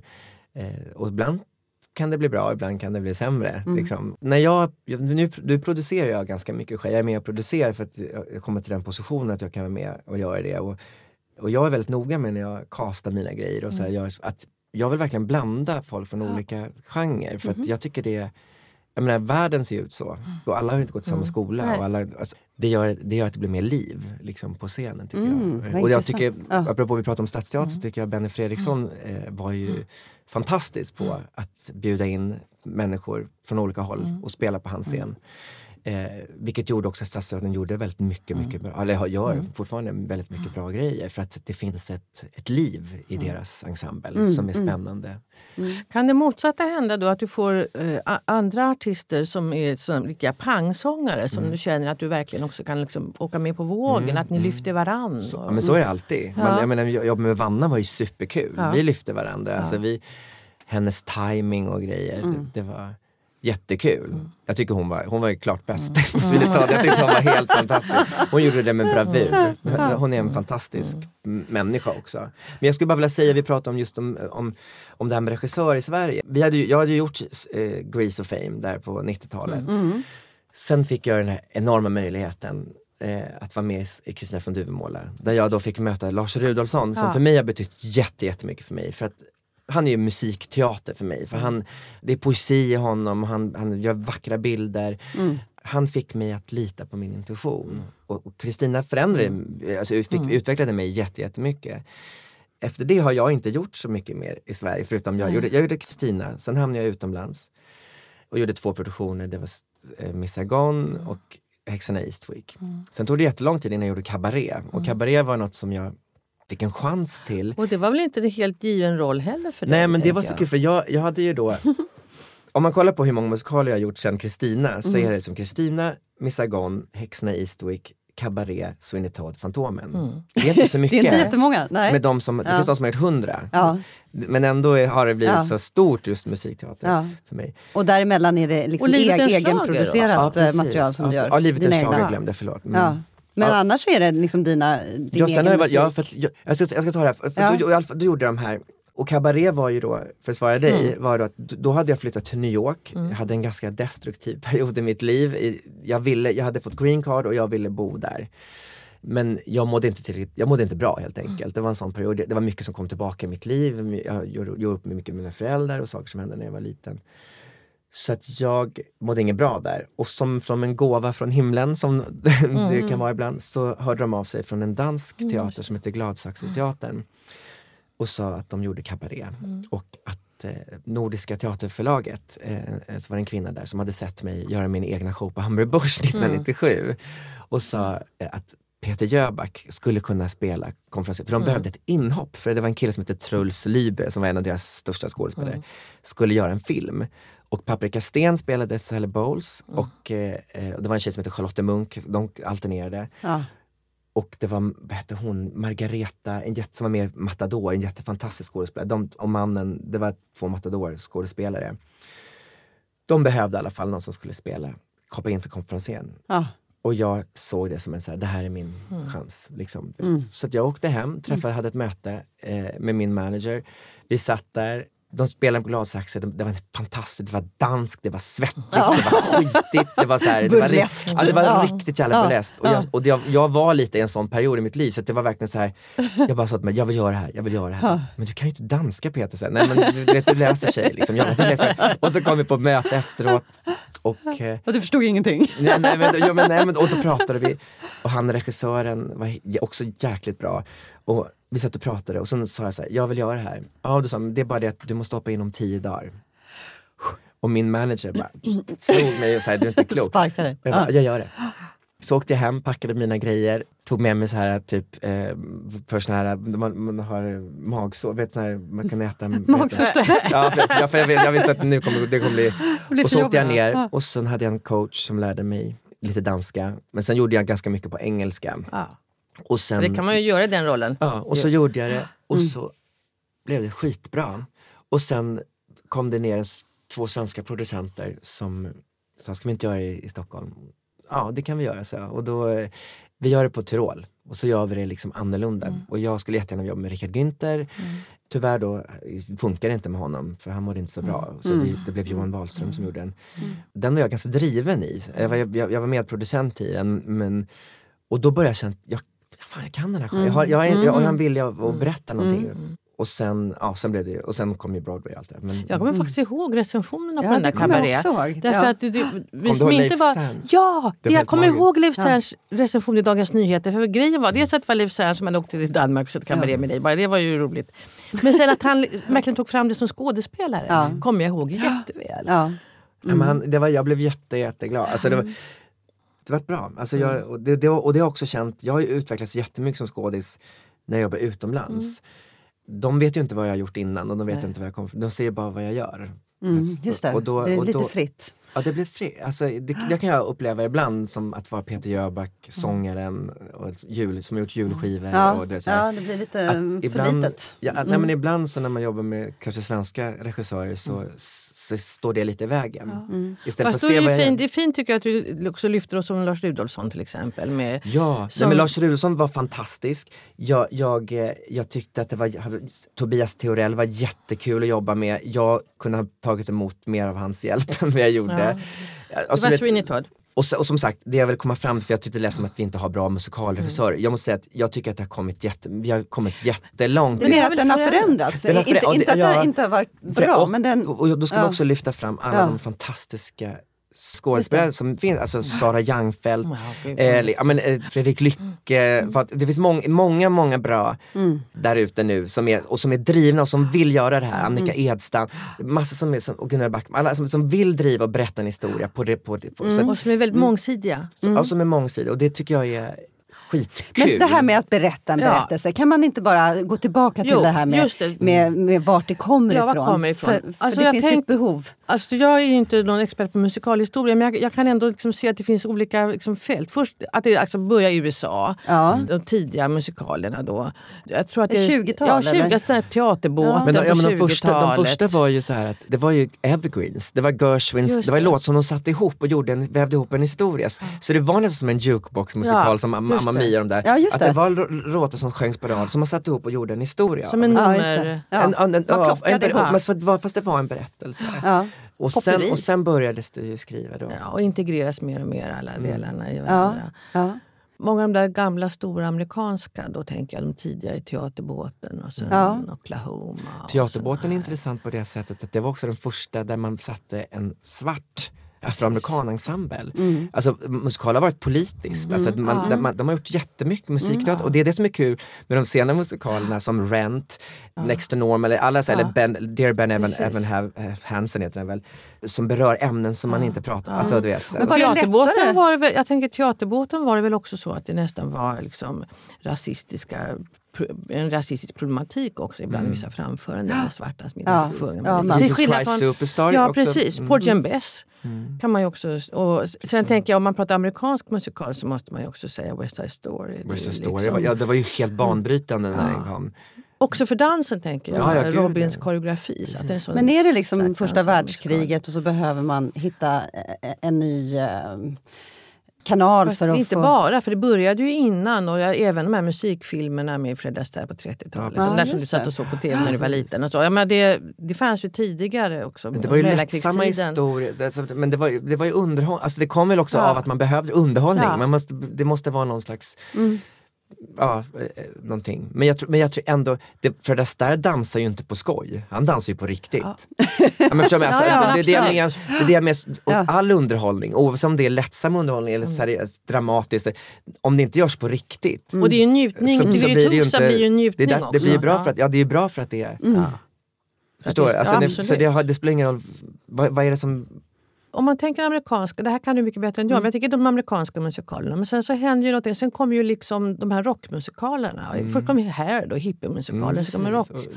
eh, och ibland kan det bli bra, ibland kan det bli sämre. Mm. Liksom. När jag, nu, nu producerar jag ganska mycket själv, jag är med och producerar för att jag kommer till den positionen att jag kan vara med och göra det. Och, och jag är väldigt noga med när jag kastar mina grejer och så här, mm. gör, att jag vill verkligen blanda folk från ja. olika genrer för att mm. jag tycker det jag menar, världen ser ut så. Och alla har inte gått i samma mm. skola. Och alla, alltså, det, gör, det gör att det blir mer liv liksom, på scenen tycker mm, jag. Och jag tycker, ja. apropå vi pratar om stadsteater, så tycker jag Benny Fredriksson eh, var ju fantastisk på att bjuda in människor från olika håll och spela på hans scen. Eh, vilket gjorde också att Stadsteatern gjorde väldigt mycket, mm. mycket bra, eller gör mm. fortfarande väldigt mycket bra grejer för att det finns ett, ett liv i mm. deras ensemble mm. som är mm. spännande. Mm. Kan det motsatta hända då att du får eh, andra artister som är som riktiga pangsångare som du känner att du verkligen också kan liksom åka med på vågen, att ni lyfter varann? Så, men så är det alltid. Ja. Man, jag menar, jobbet med Vanna var ju superkul. Ja. Vi lyfte varandra. Ja. Alltså vi, hennes timing och grejer, det, det var jättekul. Mm. Jag tycker hon var, hon var ju klart bäst. Mm. jag tyckte hon var helt fantastisk. Hon gjorde det med bravur. Mm. Hon är en fantastisk mm. människa också. Men jag skulle bara vilja säga, vi pratade om just om, om, om det här med regissör i Sverige. Vi hade ju, jag hade ju gjort eh, Grease of Fame där på 90-talet. Mm. mm. Sen fick jag den här enorma möjligheten eh, att vara med i Kristina från Duvemåla. Där jag då fick möta Lars Rudolfsson som ja. för mig har betytt jättemycket för mig. För att han är ju musikteater för mig. För han, det är poesi i honom, han, han gör vackra bilder. Mm. Han fick mig att lita på min intuition. Mm. Och Kristina förändrade, mm. alltså, fick, mm. utvecklade mig jättemycket. Efter det har jag inte gjort så mycket mer i Sverige förutom jag, gjorde, jag gjorde Kristina, sen hamnade jag utomlands och gjorde två produktioner. Det var eh, Miss Saigon mm. och Häxorna Eastwick. Mm. Sen tog det jättelång tid innan jag gjorde Cabaret. Och Cabaret var något som jag fick en chans till. Och det var väl inte en helt given roll heller för dig? Nej men det var så kul för jag, jag hade ju då Om man kollar på hur många musikaler jag har gjort sen Kristina så mm. är det som Kristina, Miss Saigon, Häxorna i Eastwick, Cabaret, Sweeney Fantomen. Mm. Det är inte så mycket. det är inte jättemånga. Nej. Med de som, ja. Det finns de som har gjort hundra. Ja. Men ändå har det blivit ja. så stort just musikteater för mig. Och däremellan är det liksom eg egenproducerat ja, material som du gör? Ja, Livet är en schlager glömde förlåt. Mm. Men ja. annars är det liksom dina, din ja, egen musik? Ja, för att, jag, jag, ska, jag ska ta det här. För ja. du, du, du gjorde de här och Cabaret var ju då, för att svara dig, mm. var då, att då hade jag flyttat till New York. Mm. Jag hade en ganska destruktiv period i mitt liv. Jag, ville, jag hade fått green card och jag ville bo där. Men jag mådde inte, till, jag mådde inte bra helt enkelt. Mm. Det var en sån period. Det var mycket som kom tillbaka i mitt liv. Jag gjorde, gjorde upp med mycket med mina föräldrar och saker som hände när jag var liten. Så att jag mådde inget bra där. Och som från en gåva från himlen, som mm. det kan vara ibland, så hörde de av sig från en dansk mm. teater som heter Gladsaxeteatern och sa att de gjorde kabaré. Mm. Och att eh, Nordiska teaterförlaget, eh, så var det en kvinna där som hade sett mig göra min egna show på Hamburg Börs 1997 mm. och sa eh, att Peter Jöback skulle kunna spela konferenser. För de mm. behövde ett inhopp. För det var en kille som hette Truls Lybe som var en av deras största skådespelare. Mm. Skulle göra en film. Och Paprika Sten spelade Sally Bowles mm. och eh, eh, det var en tjej som hette Charlotte Munk, de alternerade. Ja. Och det var, vad hette hon, Margareta, en jätte, som var med i Matador, en jättefantastisk skådespelare. De, och mannen, det var två Matador-skådespelare. De behövde i alla fall någon som skulle spela, hoppa in för konferensen. Ja. Och jag såg det som en så här, det här är min mm. chans. Liksom. Mm. Så jag åkte hem, träffade, hade ett möte eh, med min manager. Vi satt där, de spelade på gladsaxer, det var fantastiskt, det var danskt, det var svettigt, ja. det var skitigt. Det var, så här, det var, ja, det var ja. riktigt jävla ja. burleskt. Och, jag, och jag, jag, var lite i en sån period i mitt liv så det var verkligen så här, jag bara sa till mig, jag vill göra det här, jag vill göra det här. Men du kan ju inte danska Peter. Så Nej men du, vet, du löser sig. Liksom. Jag, och så kom vi på ett möte efteråt. Och, eh, och du förstod ingenting? Nej, nej, men, jo, men, nej, men, och då pratade vi. Och han regissören var också jäkligt bra. Och vi satt och pratade och så sa jag så här, jag vill göra det här. Ja, du sa det är bara det att du måste hoppa in om tio dagar. Och min manager bara slog mig och sa, du är inte klok. Sparkade. Jag, bara, jag gör det. Så åkte jag hem, packade mina grejer, tog med mig så här typ eh, för såna här, man, man har magsår, vet sån här, man kan äta Magsårsläpp? ja, för, för jag, jag, visste att nu kommer det kommer bli... bli och så åkte jag ner och sen hade jag en coach som lärde mig lite danska. Men sen gjorde jag ganska mycket på engelska. Ja. Och sen, det kan man ju göra i den rollen. Ja, och så gjorde jag det och mm. så blev det skitbra. Och sen kom det ner två svenska producenter som sa, ska vi inte göra det i, Stockholm? Ja, det kan vi göra, så Och då, vi gör det på Tyrol och så gör vi det liksom annorlunda. Mm. Och jag skulle jättegärna jobba med Richard Günther. tyvärr då funkar det inte med honom för han mådde inte så bra. Så Mm. det, det blev Johan Wahlström som gjorde den. Den var jag ganska driven i. Jag var, jag, jag var medproducent i den. Men, och då började jag känna, jag, fan, jag kan den här genren. Jag har, jag, har en- jag har en vilja att, att berätta någonting. Och sen, ja, sen blev det och sen kom ju Broadway och allt det. Men, Jag kommer faktiskt ihåg recensionerna på Ja, den där ihåg. Därför Ja. att det, det, vi som inte var... Ja! Det jag kommer ihåg Leif Serns recension i Dagens Nyheter. För grejen var dels att det var Leif Sern som hade åkt till Danmark och sett kabaré med dig. Bara det var ju roligt. Men sen att han verkligen tog fram det som skådespelare Ja. kommer jag ihåg jätteväl. Ja. Ja, men han, det var, jag blev jätte, jätteglad. Alltså, det, var, det var bra. Alltså, jag, och, det, det, och det har också känt, jag har ju utvecklats jättemycket som skådis när jag jobbar utomlands. De vet ju inte vad jag har gjort innan och de vet Nej. inte vad jag kommer De ser bara vad jag gör. Mm, just det, och då- det är lite då- fritt. Ja, det blir fri. Alltså, det, det kan jag uppleva ibland som att vara Peter Jöback, sångaren och jul, som har gjort julskivor. Ja, Och det, så här. ja, det blir lite Att mm, för ibland- litet. Ja, nej, men ibland så när man jobbar med kanske svenska regissörer så, så står det lite i vägen. Mm. Istället Fast för då att se är vad det, det är fint tycker jag att du också lyfter oss som Lars Rudolfsson till exempel. Med, Ja, nej, Som- men Lars Rudolfsson var fantastisk. Jag, jag, eh, jag tyckte att det var, Tobias Theorell var jättekul att jobba med. Jag kunde ha tagit emot mer av hans hjälp än vad jag gjorde. det Alltså, var vet- Sweeney Todd. Och, så- och som sagt, det jag vill komma fram till, för jag tyckte det lät som att vi inte har bra musikalregissörer. Mm. Jag måste säga att jag tycker att det har kommit jätte, vi har kommit jättelångt. Det är att den har förändrats. Den har inte, förä- inte ja, att det- den ja. inte har varit bra, och, men den... och, då ska vi ja. också lyfta fram alla Ja. de fantastiska skådespelare som finns, alltså Sara Youngfeldt, Ja, gud. eh, ja, men, eh, Fredrik Lycke. För att det finns mång, många, många bra Mm. där ute nu som är, och som är drivna och som vill göra det här. Mm. Annika Edstam, massor som är, som, och Gunnar Backman, alla som, som vill driva och berätta en historia på det. På det på, så, att- Och som är väldigt mångsidiga. så, ja, som är mångsidiga och det tycker jag är skitkul. Men det här med att berätta en Ja. berättelse, kan man inte bara gå tillbaka till Jo, det här med, det. med, med vart det kommer Ja, ifrån? kommer ifrån? För, för Alltså, det jag finns tänk- ett behov. Alltså, jag är ju inte någon expert på musikalhistoria men jag, jag kan ändå liksom se att det finns olika liksom fält. Först att det alltså börjar i USA, Ja. de tidiga musikalerna då. Jag tror att Det är det 20-tal, Ja, 20 eller? här teaterbåten Men, de, ja, på men de, första, de 20-talet. första var ju så här att det var ju evergreens, det var Gershwins, Just det var en låt som de satte ihop och gjorde en, vävde ihop en historia. Så det var nästan som en jukebox-musikal Ja, som Mamma det. Mia och de där. Ja, just att det. det var lå- låtar som sjöngs på rad som man satte ihop och gjorde en historia. Som en Ja, nummer... det. Ja. En, en, en, Man ja, plockade en, var, fast det var en berättelse. Och, sen, och sen började det ju skriva då. Ja, och integreras mer och mer alla Mm. delarna i varandra. Ja. Många av de där gamla stora amerikanska, då tänker jag de tidiga i Teaterbåten och sen Ja. Oklahoma. Teaterbåten är intressant på det sättet att det var också den första där man satte en svart afroamerikanensemble. Mm. Alltså musikal har varit politiskt. Alltså, att man, där man, de har gjort jättemycket musikteater och det är det som är kul med de sena musikalerna som Rent, Next to Norm eller alla så, Ja. eller ben, Dear Ben Evan. Evan Have, eh, Hansen heter den väl. Som berör ämnen som man inte pratar om. Alltså, du vet, så, Men var Teaterbåten var det väl, jag tänker teaterbåten var det väl också så att det nästan var liksom rasistiska en rasistisk problematik också ibland i vissa framföranden med svarta som inte Ja. sjunger. Ja, man- Jesus Christ från- Superstar Ja också. precis, Mm. Porgy and Bess kan man ju också... Och sen tänker jag om man pratar amerikansk musikal så måste man ju också säga West Side Story. Det West Side Story. liksom- var- Ja, det var ju helt banbrytande när den kom. Också för dansen tänker jag, Ja, ja, Robins ja. koreografi. Så att det är Men är det liksom första världskriget och så behöver man hitta eh, en ny eh, kanal Fast för att inte få... bara, för det började ju innan och jag, även de här musikfilmerna med Fred Astaire på 30-talet. Ja, Ja, där som du satt och såg på tv när du var liten. Och så. Ja, men det, det fanns ju tidigare också. Men det var ju lättsamma historier. Men det var, ju- det var ju underhållning. Alltså det kom väl också Ja. av att man behövde underhållning. Ja. Man måste, det måste vara någon slags Mm. Ja, eh, någonting. Men jag, tror- men jag tror ändå, det, Fred Astaire dansar ju inte på skoj. Han dansar ju på riktigt. Ja. Ja. men förstår du, alltså, Ja, ja, det, är det, jag absolut. menar, det är det jag menar, och Ja. all underhållning, oavsett om det är lättsam underhållning eller seriös, dramatiskt, om det inte görs på riktigt. Och det är ju njutning. så- det blir ju det inte- blir ju Det, njutning är där, också. det blir ju bra Ja. för att, ja, det är bra för att det är Ja. Förstår du? Ja, Alltså det, så det, har, det spelar ingen roll, vad, vad är det som Om man tänker amerikanska, det här kan du mycket bättre än jag, men jag tycker de amerikanska musikalerna. Men sen så händer ju något, sen kommer ju liksom de här rockmusikalerna. Först kommer Hair då, hippiemusikalen, Mm, sen. Och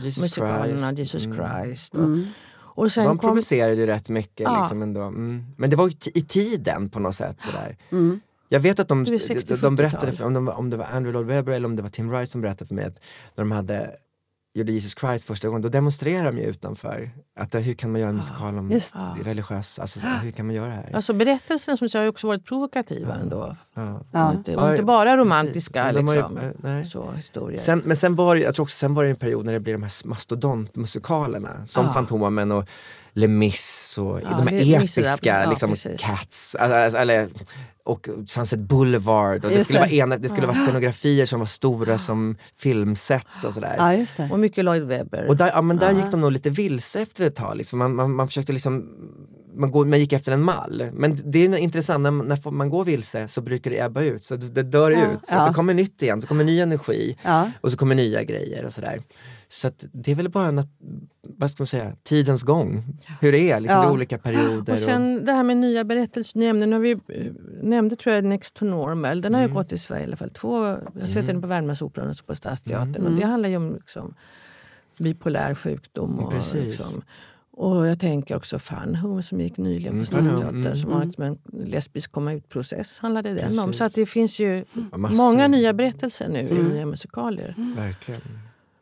Jesus rockmusikalerna, Christ. Jesus Mm. Christ. Och, Mm. och sen De kom, provocerade ju rätt mycket Ja. liksom ändå. Mm. Men det var ju i tiden på något sätt. Sådär. Mm. Jag vet att de, de, 60-, de berättade, 70-tal. för, om, var, om det var Andrew Lloyd Webber eller om det var Tim Rice som berättade för mig att när de hade gjorde Jesus Christ första gången, då demonstrerade de ju utanför. Att, hur kan man göra en musikal om Just det. religiös, alltså, hur kan man göra det här? Alltså berättelsen som jag har ju också varit provokativa ändå. Ja. Ja. Och inte, och Ja, inte bara romantiska ju- liksom, nej. så, historier. Sen, men sen var det, jag tror också sen var det en period när det blev de här mastodontmusikalerna som Ja. Fantomen och Les Mis och Ja, de här episka, ja, liksom. Cats, alltså, eller, och Sunset Boulevard. Och det skulle, det. Vara ena, det skulle vara scenografier som var stora som filmset och sådär. Ja, just det. Och mycket Lloyd Webber. Och där, ja, men där Ja. gick de nog lite vilse efter ett tag. Liksom. Man, man, man försökte liksom, man, går, man gick efter en mall. Men det är intressant, när, när man går vilse så brukar det ebba ut, så det, det dör Ja. ut. Så, Ja. så kommer nytt igen, så kommer ny energi Ja. och så kommer nya grejer och sådär. Så det är väl bara, nat- vad ska man säga, tidens gång. Hur det är liksom, Ja. i olika perioder. Och sen det här med nya berättelser ni nämnde. Nu har vi eh, nämnde tror jag Next to Normal. Den har Mm. ju gått i Sverige i alla fall. Två, jag har sett den på Värmlandsoperan och på Stadsteatern. Mm. Och det handlar ju om liksom, bipolär sjukdom. Och, Precis. liksom, och jag tänker också Fun som gick nyligen Mm, på Home, Stadsteatern. mm, Som har liksom en lesbisk komma ut-process handlade den om. Så att det finns ju Ja, många nya berättelser nu i Mm. nya musikaler. Verkligen.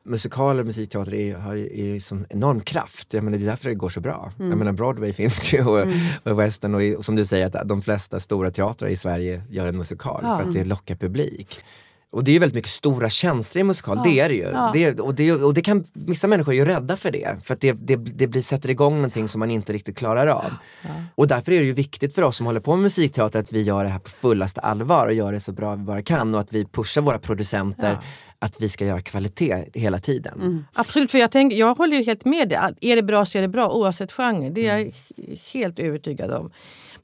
Musikaler och musikteater är, har ju sån enorm kraft. Jag menar, det är därför det går så bra. Mm. Jag menar, Broadway finns ju och, och West End och, och som du säger att de flesta stora teatrar i Sverige gör en musikal Ja. för att det lockar publik. Och det är ju väldigt mycket stora känslor i musikal, Ja. det är det ju. Ja. Det, och, det, och det kan, vissa människor är ju rädda för det, för att det, det, det blir, sätter igång någonting som man inte riktigt klarar av. Ja. Och därför är det ju viktigt för oss som håller på med musikteater att vi gör det här på fullaste allvar och gör det så bra vi bara kan och att vi pushar våra producenter. Att vi ska göra kvalitet hela tiden. Mm. Absolut, för jag, tänker, jag håller ju helt med dig. Är det bra så är det bra oavsett genre. Det är Mm. jag h- helt övertygad om.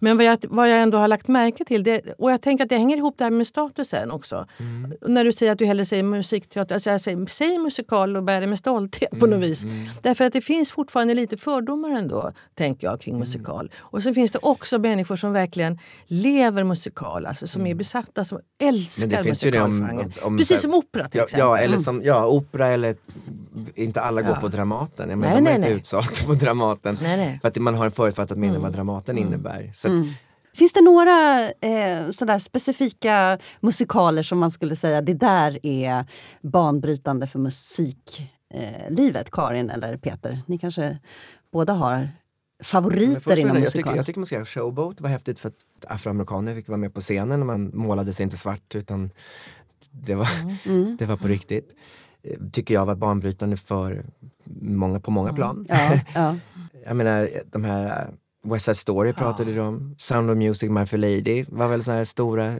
Men vad jag, vad jag ändå har lagt märke till, det, och jag tänker att det hänger ihop det här med statusen också. Mm. När du säger att du hellre säger musikteater, alltså jag säger, säg musikal och bär det med stolthet på Mm, något vis. Därför att det finns fortfarande lite fördomar ändå, tänker jag, Mm. kring musikal. Och så finns det också människor som verkligen lever musikal, alltså som är besatta, som älskar Mm. Om- musikalgenren. om- Precis som opera till Ja, exempel. ja, eller som, ja, opera eller inte alla går Ja. på Dramaten. Jag menar, Nej, de är nej, inte nej. utsålt på Dramaten. Nej, nej. För att man har en förutfattat minne Mm. vad Dramaten innebär. Så att, Finns det några eh, sådär specifika musikaler som man skulle säga det där är banbrytande för musiklivet? Eh, Karin eller Peter? Ni kanske båda har favoriter inom jag, musikal? tycker, jag tycker man ska säga Showboat var häftigt för att afroamerikaner fick vara med på scenen och man målade sig inte svart utan det var, Mm. det var på riktigt. Eh, Tycker jag var banbrytande för många, på många plan. Ja, ja. Jag menar de här eh, West Side Story pratade du om. Sound of Music, My Fair Lady var väl så här stora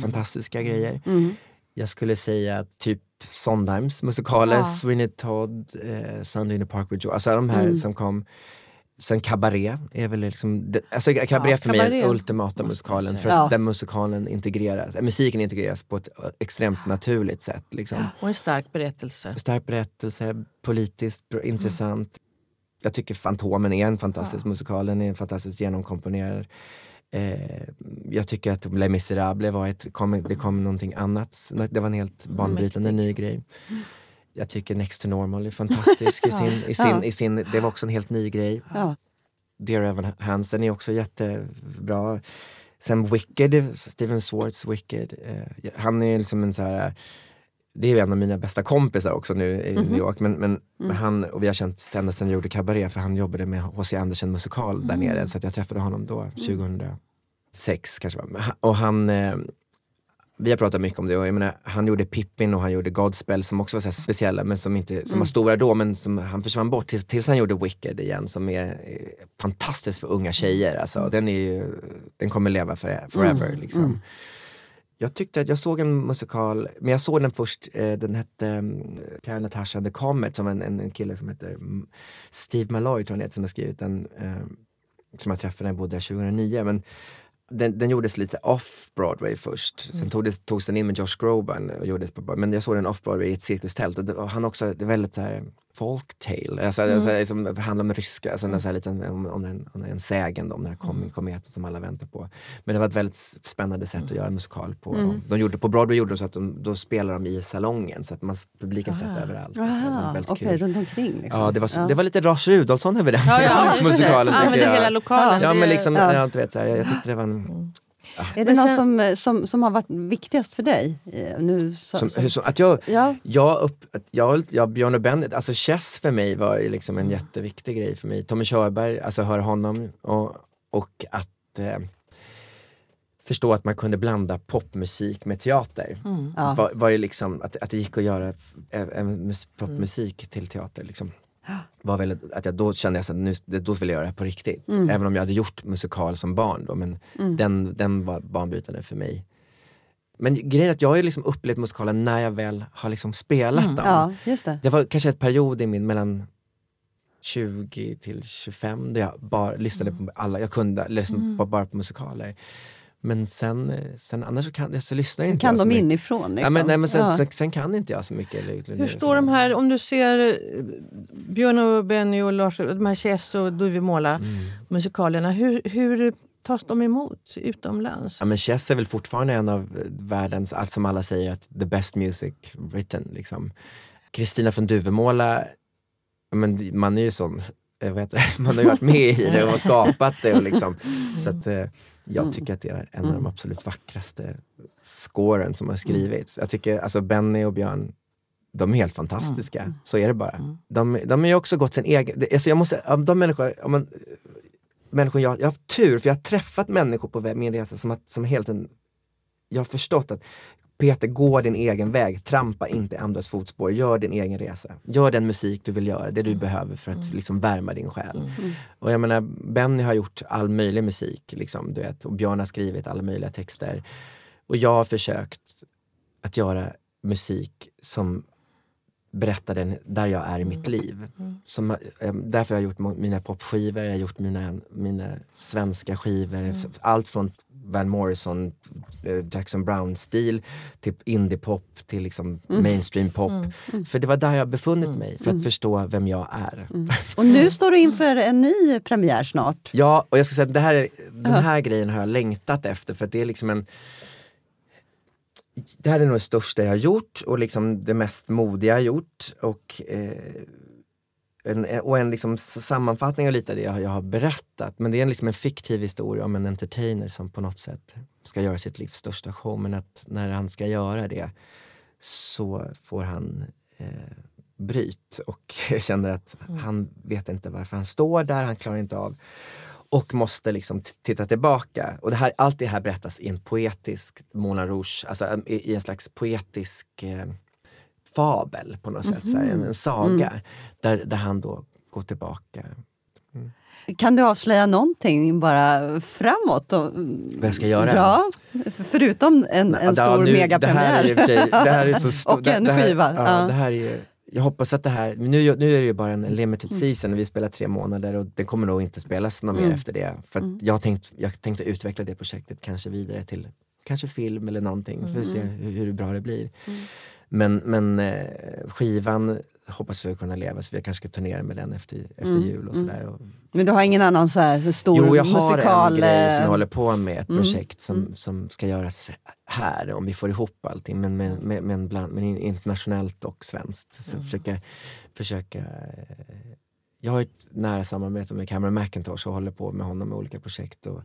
fantastiska grejer. Mm. Jag skulle säga typ Sondheims musikaler, Ja. Sweeney Todd, eh, Sunday in the Park with Joe. Alltså de här Mm. som kom. Sen Cabaret är väl liksom, det, alltså Cabaret för mig är Cabaret den ultimata musikalen för att Ja. den musikalen integreras, äh, musiken integreras på ett äh, extremt naturligt sätt. Liksom. Och en stark berättelse. Stark berättelse, politiskt br- intressant. Jag tycker Fantomen är en fantastisk musikal, den är fantastiskt genomkomponerad. Eh, jag tycker att Les Misérables var ett, kom, det kom någonting annat. Det var en helt banbrytande ny grej. Jag tycker Next to Normal är fantastisk i sin, i sin, Ja. i sin, det var också en helt ny grej. Ja. Dear Evan Hansen är också jättebra. Sen Wicked, Steven Swartz Wicked. Eh, han är liksom en så här det är ju en av mina bästa kompisar också nu i New York. Men, men men han, och vi har känt sen sen vi gjorde Cabaret för han jobbade med H.C. Andersen musikal där nere. Så jag träffade honom då, 2006 kanske. var. Men han- Och han, eh, vi har pratat mycket om det och jag menar, han gjorde Pippin och han gjorde Godspell som också var så speciella men som, inte, som var stora då men som han försvann bort tills, tills han gjorde Wicked igen som är eh, fantastiskt för unga tjejer. Alltså, den, är ju, den kommer leva för, forever. Liksom. Jag tyckte att jag såg en musikal, men jag såg den först, eh, den hette um, Karen Natasha and the Comet som en, en, en kille som heter mm, Steve Malloy tror jag heter, som har skrivit den. Eh, som jag träffade när jag bodde där 2009. Men den, den gjordes lite off Broadway först. Sen tog det, togs den in med Josh Groban och gjordes på, men jag såg den off Broadway i ett cirkustält och, det, och han också, det är väldigt så här folktale, alltså, alltså, liksom, det handlar om ryska, alltså, mm. så här, lite om, om, en, om en sägen om den här kom, kometen som alla väntar på. Men det var ett väldigt spännande sätt att göra en musikal på. Mm. De gjorde, på Broadway gjorde de så att de, då spelar de i salongen så att man, publiken satt överallt. Så det var Aha, väldigt Okej, kul. runt omkring. Liksom. Ja, det var, det var lite Lars Rudolfsson över den Ja, ja, musikalen. Använde hela lokalen. Ja, men liksom, Ja. ja. vet, så här, jag, jag tyckte det var en, Är det något som, eh, som, som har varit viktigast för dig? Eh, Nu, så, Som, som, hur- som, att jag, ja. jag, upp, att jag, jag, Björn och Benny, alltså Chess för mig var liksom en jätteviktig grej för mig. Tommy Körberg, alltså höra honom och, och att eh, förstå att man kunde blanda popmusik med teater. Ja. Var, var ju liksom, att, att det gick att göra popmusik till teater. Liksom. Var väl att jag då kände jag att nu, då vill jag göra det på riktigt. Även om jag hade gjort musikal som barn då, men den, den var banbrytande för mig. Men grejen är att jag har liksom upplevt musikalen när jag väl har liksom spelat den. ja, just det. Det var kanske ett period i min mellan 20 till 25 där jag bara lyssnade på alla, jag kunde liksom bara, bara på musikaler. Men sen, eh, sen annars så, kan, så lyssnar jag inte Kan jag så de mycket. inifrån? Liksom. Ja, men, nej, men sen, Ja. sen, sen kan inte jag så mycket. Eller, eller, Hur står de här, om du ser eh, Björn och Benny och Lars, de här Chess och Duvemåla Mm. musikalerna, hur, hur tas de emot utomlands? Ja, men Chess är väl fortfarande en av eh, världens, allt som alla säger, att the best music written. Liksom. Kristina från Duvemåla, men man är ju sån, jag vet, inte, man har ju varit med i det och skapat det. Och liksom, så att, eh, jag tycker att det är en av de absolut vackraste scoren som har skrivits. Jag tycker, alltså Benny och Björn, de är helt fantastiska. Så är det bara. De, de har ju också gått sin egen... Alltså jag måste, de människor, om man, människor jag, jag har haft tur, för jag har träffat människor på min resa som, att, som helt en... Jag har förstått att Peter, gå din egen väg, trampa inte i andras fotspår, gör din egen resa. Gör den musik du vill göra, det du behöver för att liksom värma din själ. Och jag menar, Benny har gjort all möjlig musik, liksom, du vet, och Björn har skrivit alla möjliga texter. Och jag har försökt att göra musik som berättar den där jag är i mitt liv. Som, eh, därför har jag gjort mina popskivor, jag har gjort mina, mina svenska skivor. Allt från Van Morrison, eh, Jackson Brown-stil till indie-pop till liksom mainstream pop. För det var där jag befunnit mig, för att förstå vem jag är. Och nu står du inför en ny premiär snart. Ja, och jag ska säga att det här, är- den här grejen har jag längtat efter för det är liksom en det här är nog det största jag har gjort och liksom det mest modiga jag har gjort. Och, eh, en, och en liksom sammanfattning av lite av det jag, har- jag har berättat. Men det är en, liksom en fiktiv historia om en entertainer som på något sätt ska göra sitt livs största show. Men att när han ska göra det så får han eh, bryt och känner att han vet inte varför han står där, han klarar inte av och måste liksom titta tillbaka. Och det här, allt det här berättas i en poetisk Moulin Rouge, alltså en- i, i en slags poetisk eh, fabel på något sätt, så här, en, en saga. Där, där han då går tillbaka. Kan du avslöja någonting bara framåt? Och- Vad jag ska göra? Ja, förutom en, en Ja, stor nu- megapremiär. Det här är, i och för sig- det här är så stor, Och en det, det här, skiva, Ja, ja. Det här är, jag hoppas att det här, nu, nu är det ju bara en limited season, vi spelar tre månader och det kommer nog inte spelas något mer efter det. För att jag, tänkt, jag tänkte utveckla det projektet kanske vidare till kanske film eller någonting. För att se hur, hur bra det blir. Men, men eh, skivan hoppas jag kunna leva så vi kanske ska turnera med den efter, efter jul och sådär. Och, Men du har ingen annan så här, så stor Jo, jag har musikal... en grej som jag eh, håller på med, ett projekt som, som ska göras här, om vi får ihop allting, men, med, med, med en bland, men internationellt och svenskt. Så försöka, försöka, eh, jag har ett nära samarbete med Cameron McIntosh och håller på med honom med olika projekt. Och,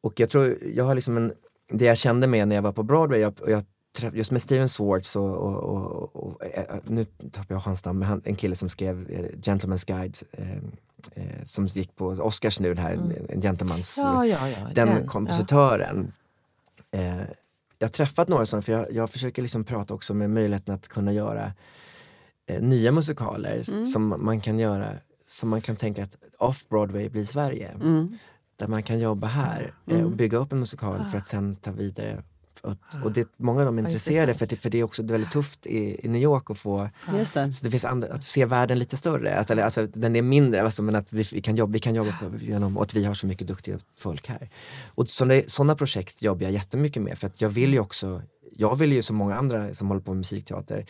och jag tror, jag har liksom en, det jag kände med när jag var på Broadway, jag, jag just med Steven Swartz och, och, och, och, eh, nu tappar jag hans namn, men han, en kille som skrev eh, Gentleman's Guide eh, eh, som gick på Oscars nu, den här en Gentlemans Ja, ja, ja. den kompositören. Eh, jag har träffat några sådana, för jag, jag försöker liksom prata också med möjligheten att kunna göra eh, nya musikaler s- som man kan göra, som man kan tänka att off-Broadway blir Sverige. Mm. Där man kan jobba här eh, och bygga upp en musikal för att sen ta vidare. Och, och det, många av dem är intresserade för, det, för det är också väldigt tufft i, i New York att få Just det. så det finns andra, att se världen lite större, att, eller, alltså, den är mindre, alltså, men att vi, vi kan jobba, vi kan jobba på, genom, och att vi har så mycket duktiga folk här. Och sådana projekt jobbar jag jättemycket med för att jag vill ju också, jag vill ju som många andra som håller på med musikteater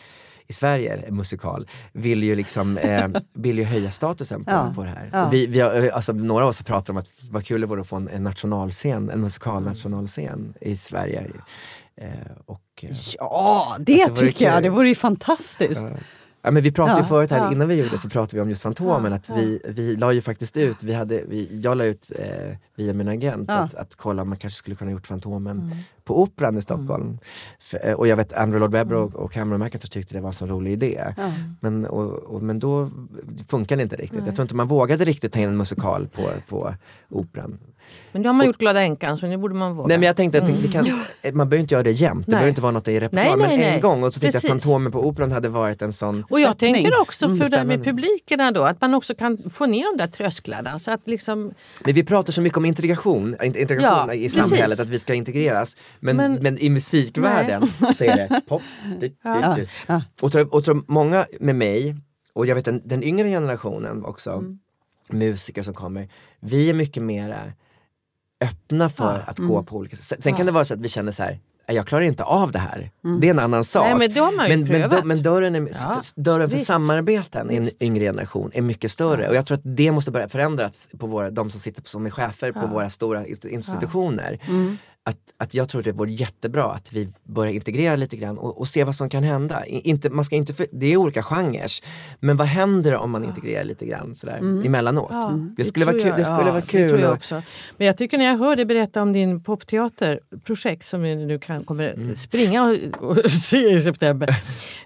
i Sverige, musikal, vill ju liksom eh, vill ju höja statusen på, Ja, på det här. ja. Vi, vi har, alltså, några av oss pratar om att vad kul det vore att få en, en nationalscen, en musikal nationalscen i Sverige. Eh, och, eh, Ja, det, det tycker jag. Det vore ju fantastiskt. Ja. Ja, men vi pratade ju Ja, förut här, ja. innan vi gjorde så pratade vi om just Fantomen. Att vi, vi la ju faktiskt ut, vi hade, vi, jag la ut eh, via min agent att, att kolla om man kanske skulle kunna gjort Fantomen på Operan i Stockholm. För, eh, och jag vet Andrew Lloyd Webber och, och Cameron McIntyre tyckte det var en så rolig idé. Men, och, och, men då funkade det inte riktigt. Nej. Jag tror inte man vågade riktigt ta in en musikal på, på Operan. Men nu har man gjort Glada änkan så nu borde man våga. Nej men jag tänkte att det kan, man behöver inte göra det jämt, det Nej. behöver inte vara något i repertoaren. Nej, nej, men en nej. gång, och så tänkte jag att Precis. Fantomen på Operan hade varit en sån Och jag öppning. tänker också Mm, för det här med publikerna då, att man också kan få ner de där trösklarna. Så att liksom, Men vi pratar så mycket om integration, in- integration Ja, i precis. samhället, att vi ska integreras. Men, men, Men- i musikvärlden så är det pop. Du, du, Ja, du. ja. Och, tror, och tror många med mig, och jag vet den, den yngre generationen också, Mm. musiker som kommer, vi är mycket mera öppna för Ja. att gå på olika sätt. Sen, sen kan Ja. det vara så att vi känner så här, "Nej, jag klarar inte av det här. Det är en annan sak. Nej, men då har man ju men, men, prövat. men dörren, är, Ja, dörren för visst. samarbeten i en yngre generation är mycket större. Och jag tror att det måste börja förändras på våra, de som sitter som är chefer på Ja. våra stora inst- institutioner. Mm. Att, att jag tror det vore jättebra att vi börjar integrera lite grann och, och se vad som kan hända. Inte, man ska inte för, det är olika genrer. Men vad händer om man integrerar lite grann sådär emellanåt? Ja, Det skulle vara kul. Det skulle Ja, vara Det kul. tror jag också. Men jag tycker när jag hör dig berätta om din popteaterprojekt som vi nu kan, kommer Mm. springa och, och se i september.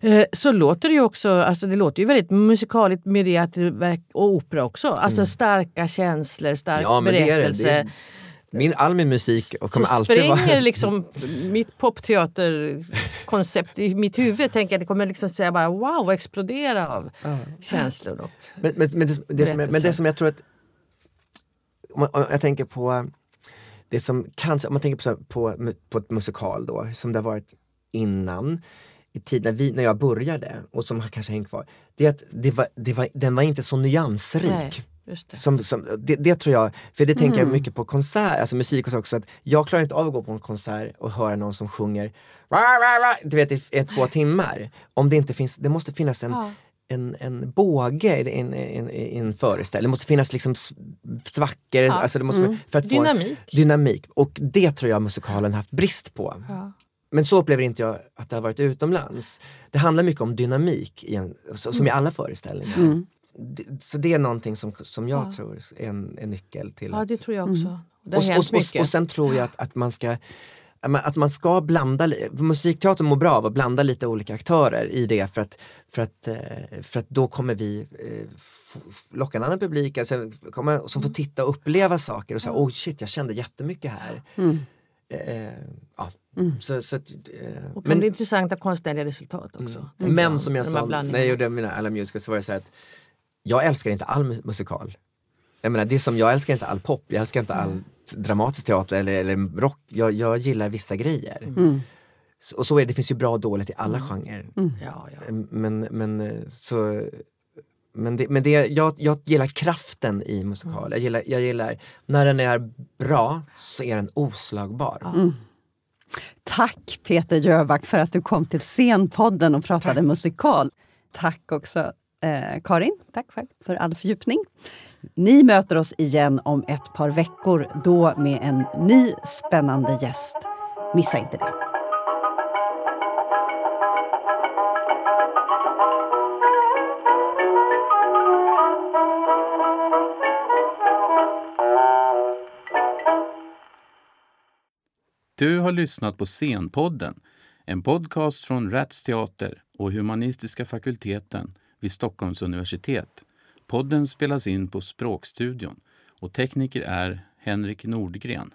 eh, så låter det ju också, alltså det låter ju väldigt musikaligt med det att det och opera också. Alltså starka känslor, stark Mm. Ja, det det. berättelse. det min, all min musik och kommer så alltid spränger vara... liksom mitt popteaterkoncept i mitt huvud. Tänker jag, det kommer liksom säga bara wow och explodera av känslor. Och, Men, men, men, det, det som, jag- men det som jag tror att, om, om jag tänker på det som kanske, om man tänker på, så här, på, på ett musikal då, som det har varit innan, i tid när, vi, när jag började och som har kanske hängt kvar, det är att det var, det var, den var inte så nyansrik. nej, det. Som, som, det, det tror jag, för det tänker Mm. jag mycket på konsert, alltså musik och så också, att jag klarar inte av att gå på en konsert och höra någon som sjunger du vet i, i två timmar. Om det inte finns, det måste finnas en, Ja. en, en båge i en, en, en föreställning. Det måste finnas liksom svackor, Ja. alltså det måste, för att få Dynamik. dynamik. Och det tror jag musikalen haft brist på. Ja. Men så upplever inte jag att det har varit utomlands. Det handlar mycket om dynamik, i en, som i alla föreställningar. Mm. Det, så det är någonting som, som jag Ja. tror är en, en nyckel till ja, att det tror jag också. Det har och, och, och, och sen tror jag att, att man ska att man ska blanda, musikteatern mår bra av att blanda lite olika aktörer i det för att, för att, eh, för att då kommer vi eh, locka en annan publik alltså, kommer, som får Mm. titta och uppleva saker och säga oh shit jag kände jättemycket här. Mm. Eh, ja. Så, så, att, eh, och men, men, intressanta konstnärliga resultat också. Mm. men som jag sa när jag gjorde mina alla musicals så var det så här att jag älskar inte all mu- musikal. Jag menar, det är som jag älskar inte all pop, jag älskar inte all dramatisk teater eller, eller rock. Jag, jag gillar vissa grejer. Mm. Så, och så är det, det finns ju bra och dåligt i alla genrer. Ja, ja. Men, men, eh, så, men, det, men det, jag, jag gillar kraften i musikal. Jag gillar, jag gillar när den är bra så är den oslagbar. Tack Peter Jöback för att du kom till Scenpodden och pratade musikal. Tack också eh, Karin Tack själv. för all fördjupning. Ni möter oss igen om ett par veckor, då med en ny spännande gäst. Missa inte det. Du har lyssnat på Scenpodden, en podcast från Rats Teater och Humanistiska fakulteten vid Stockholms universitet. Podden spelas in på Språkstudion och tekniker är Henrik Nordgren.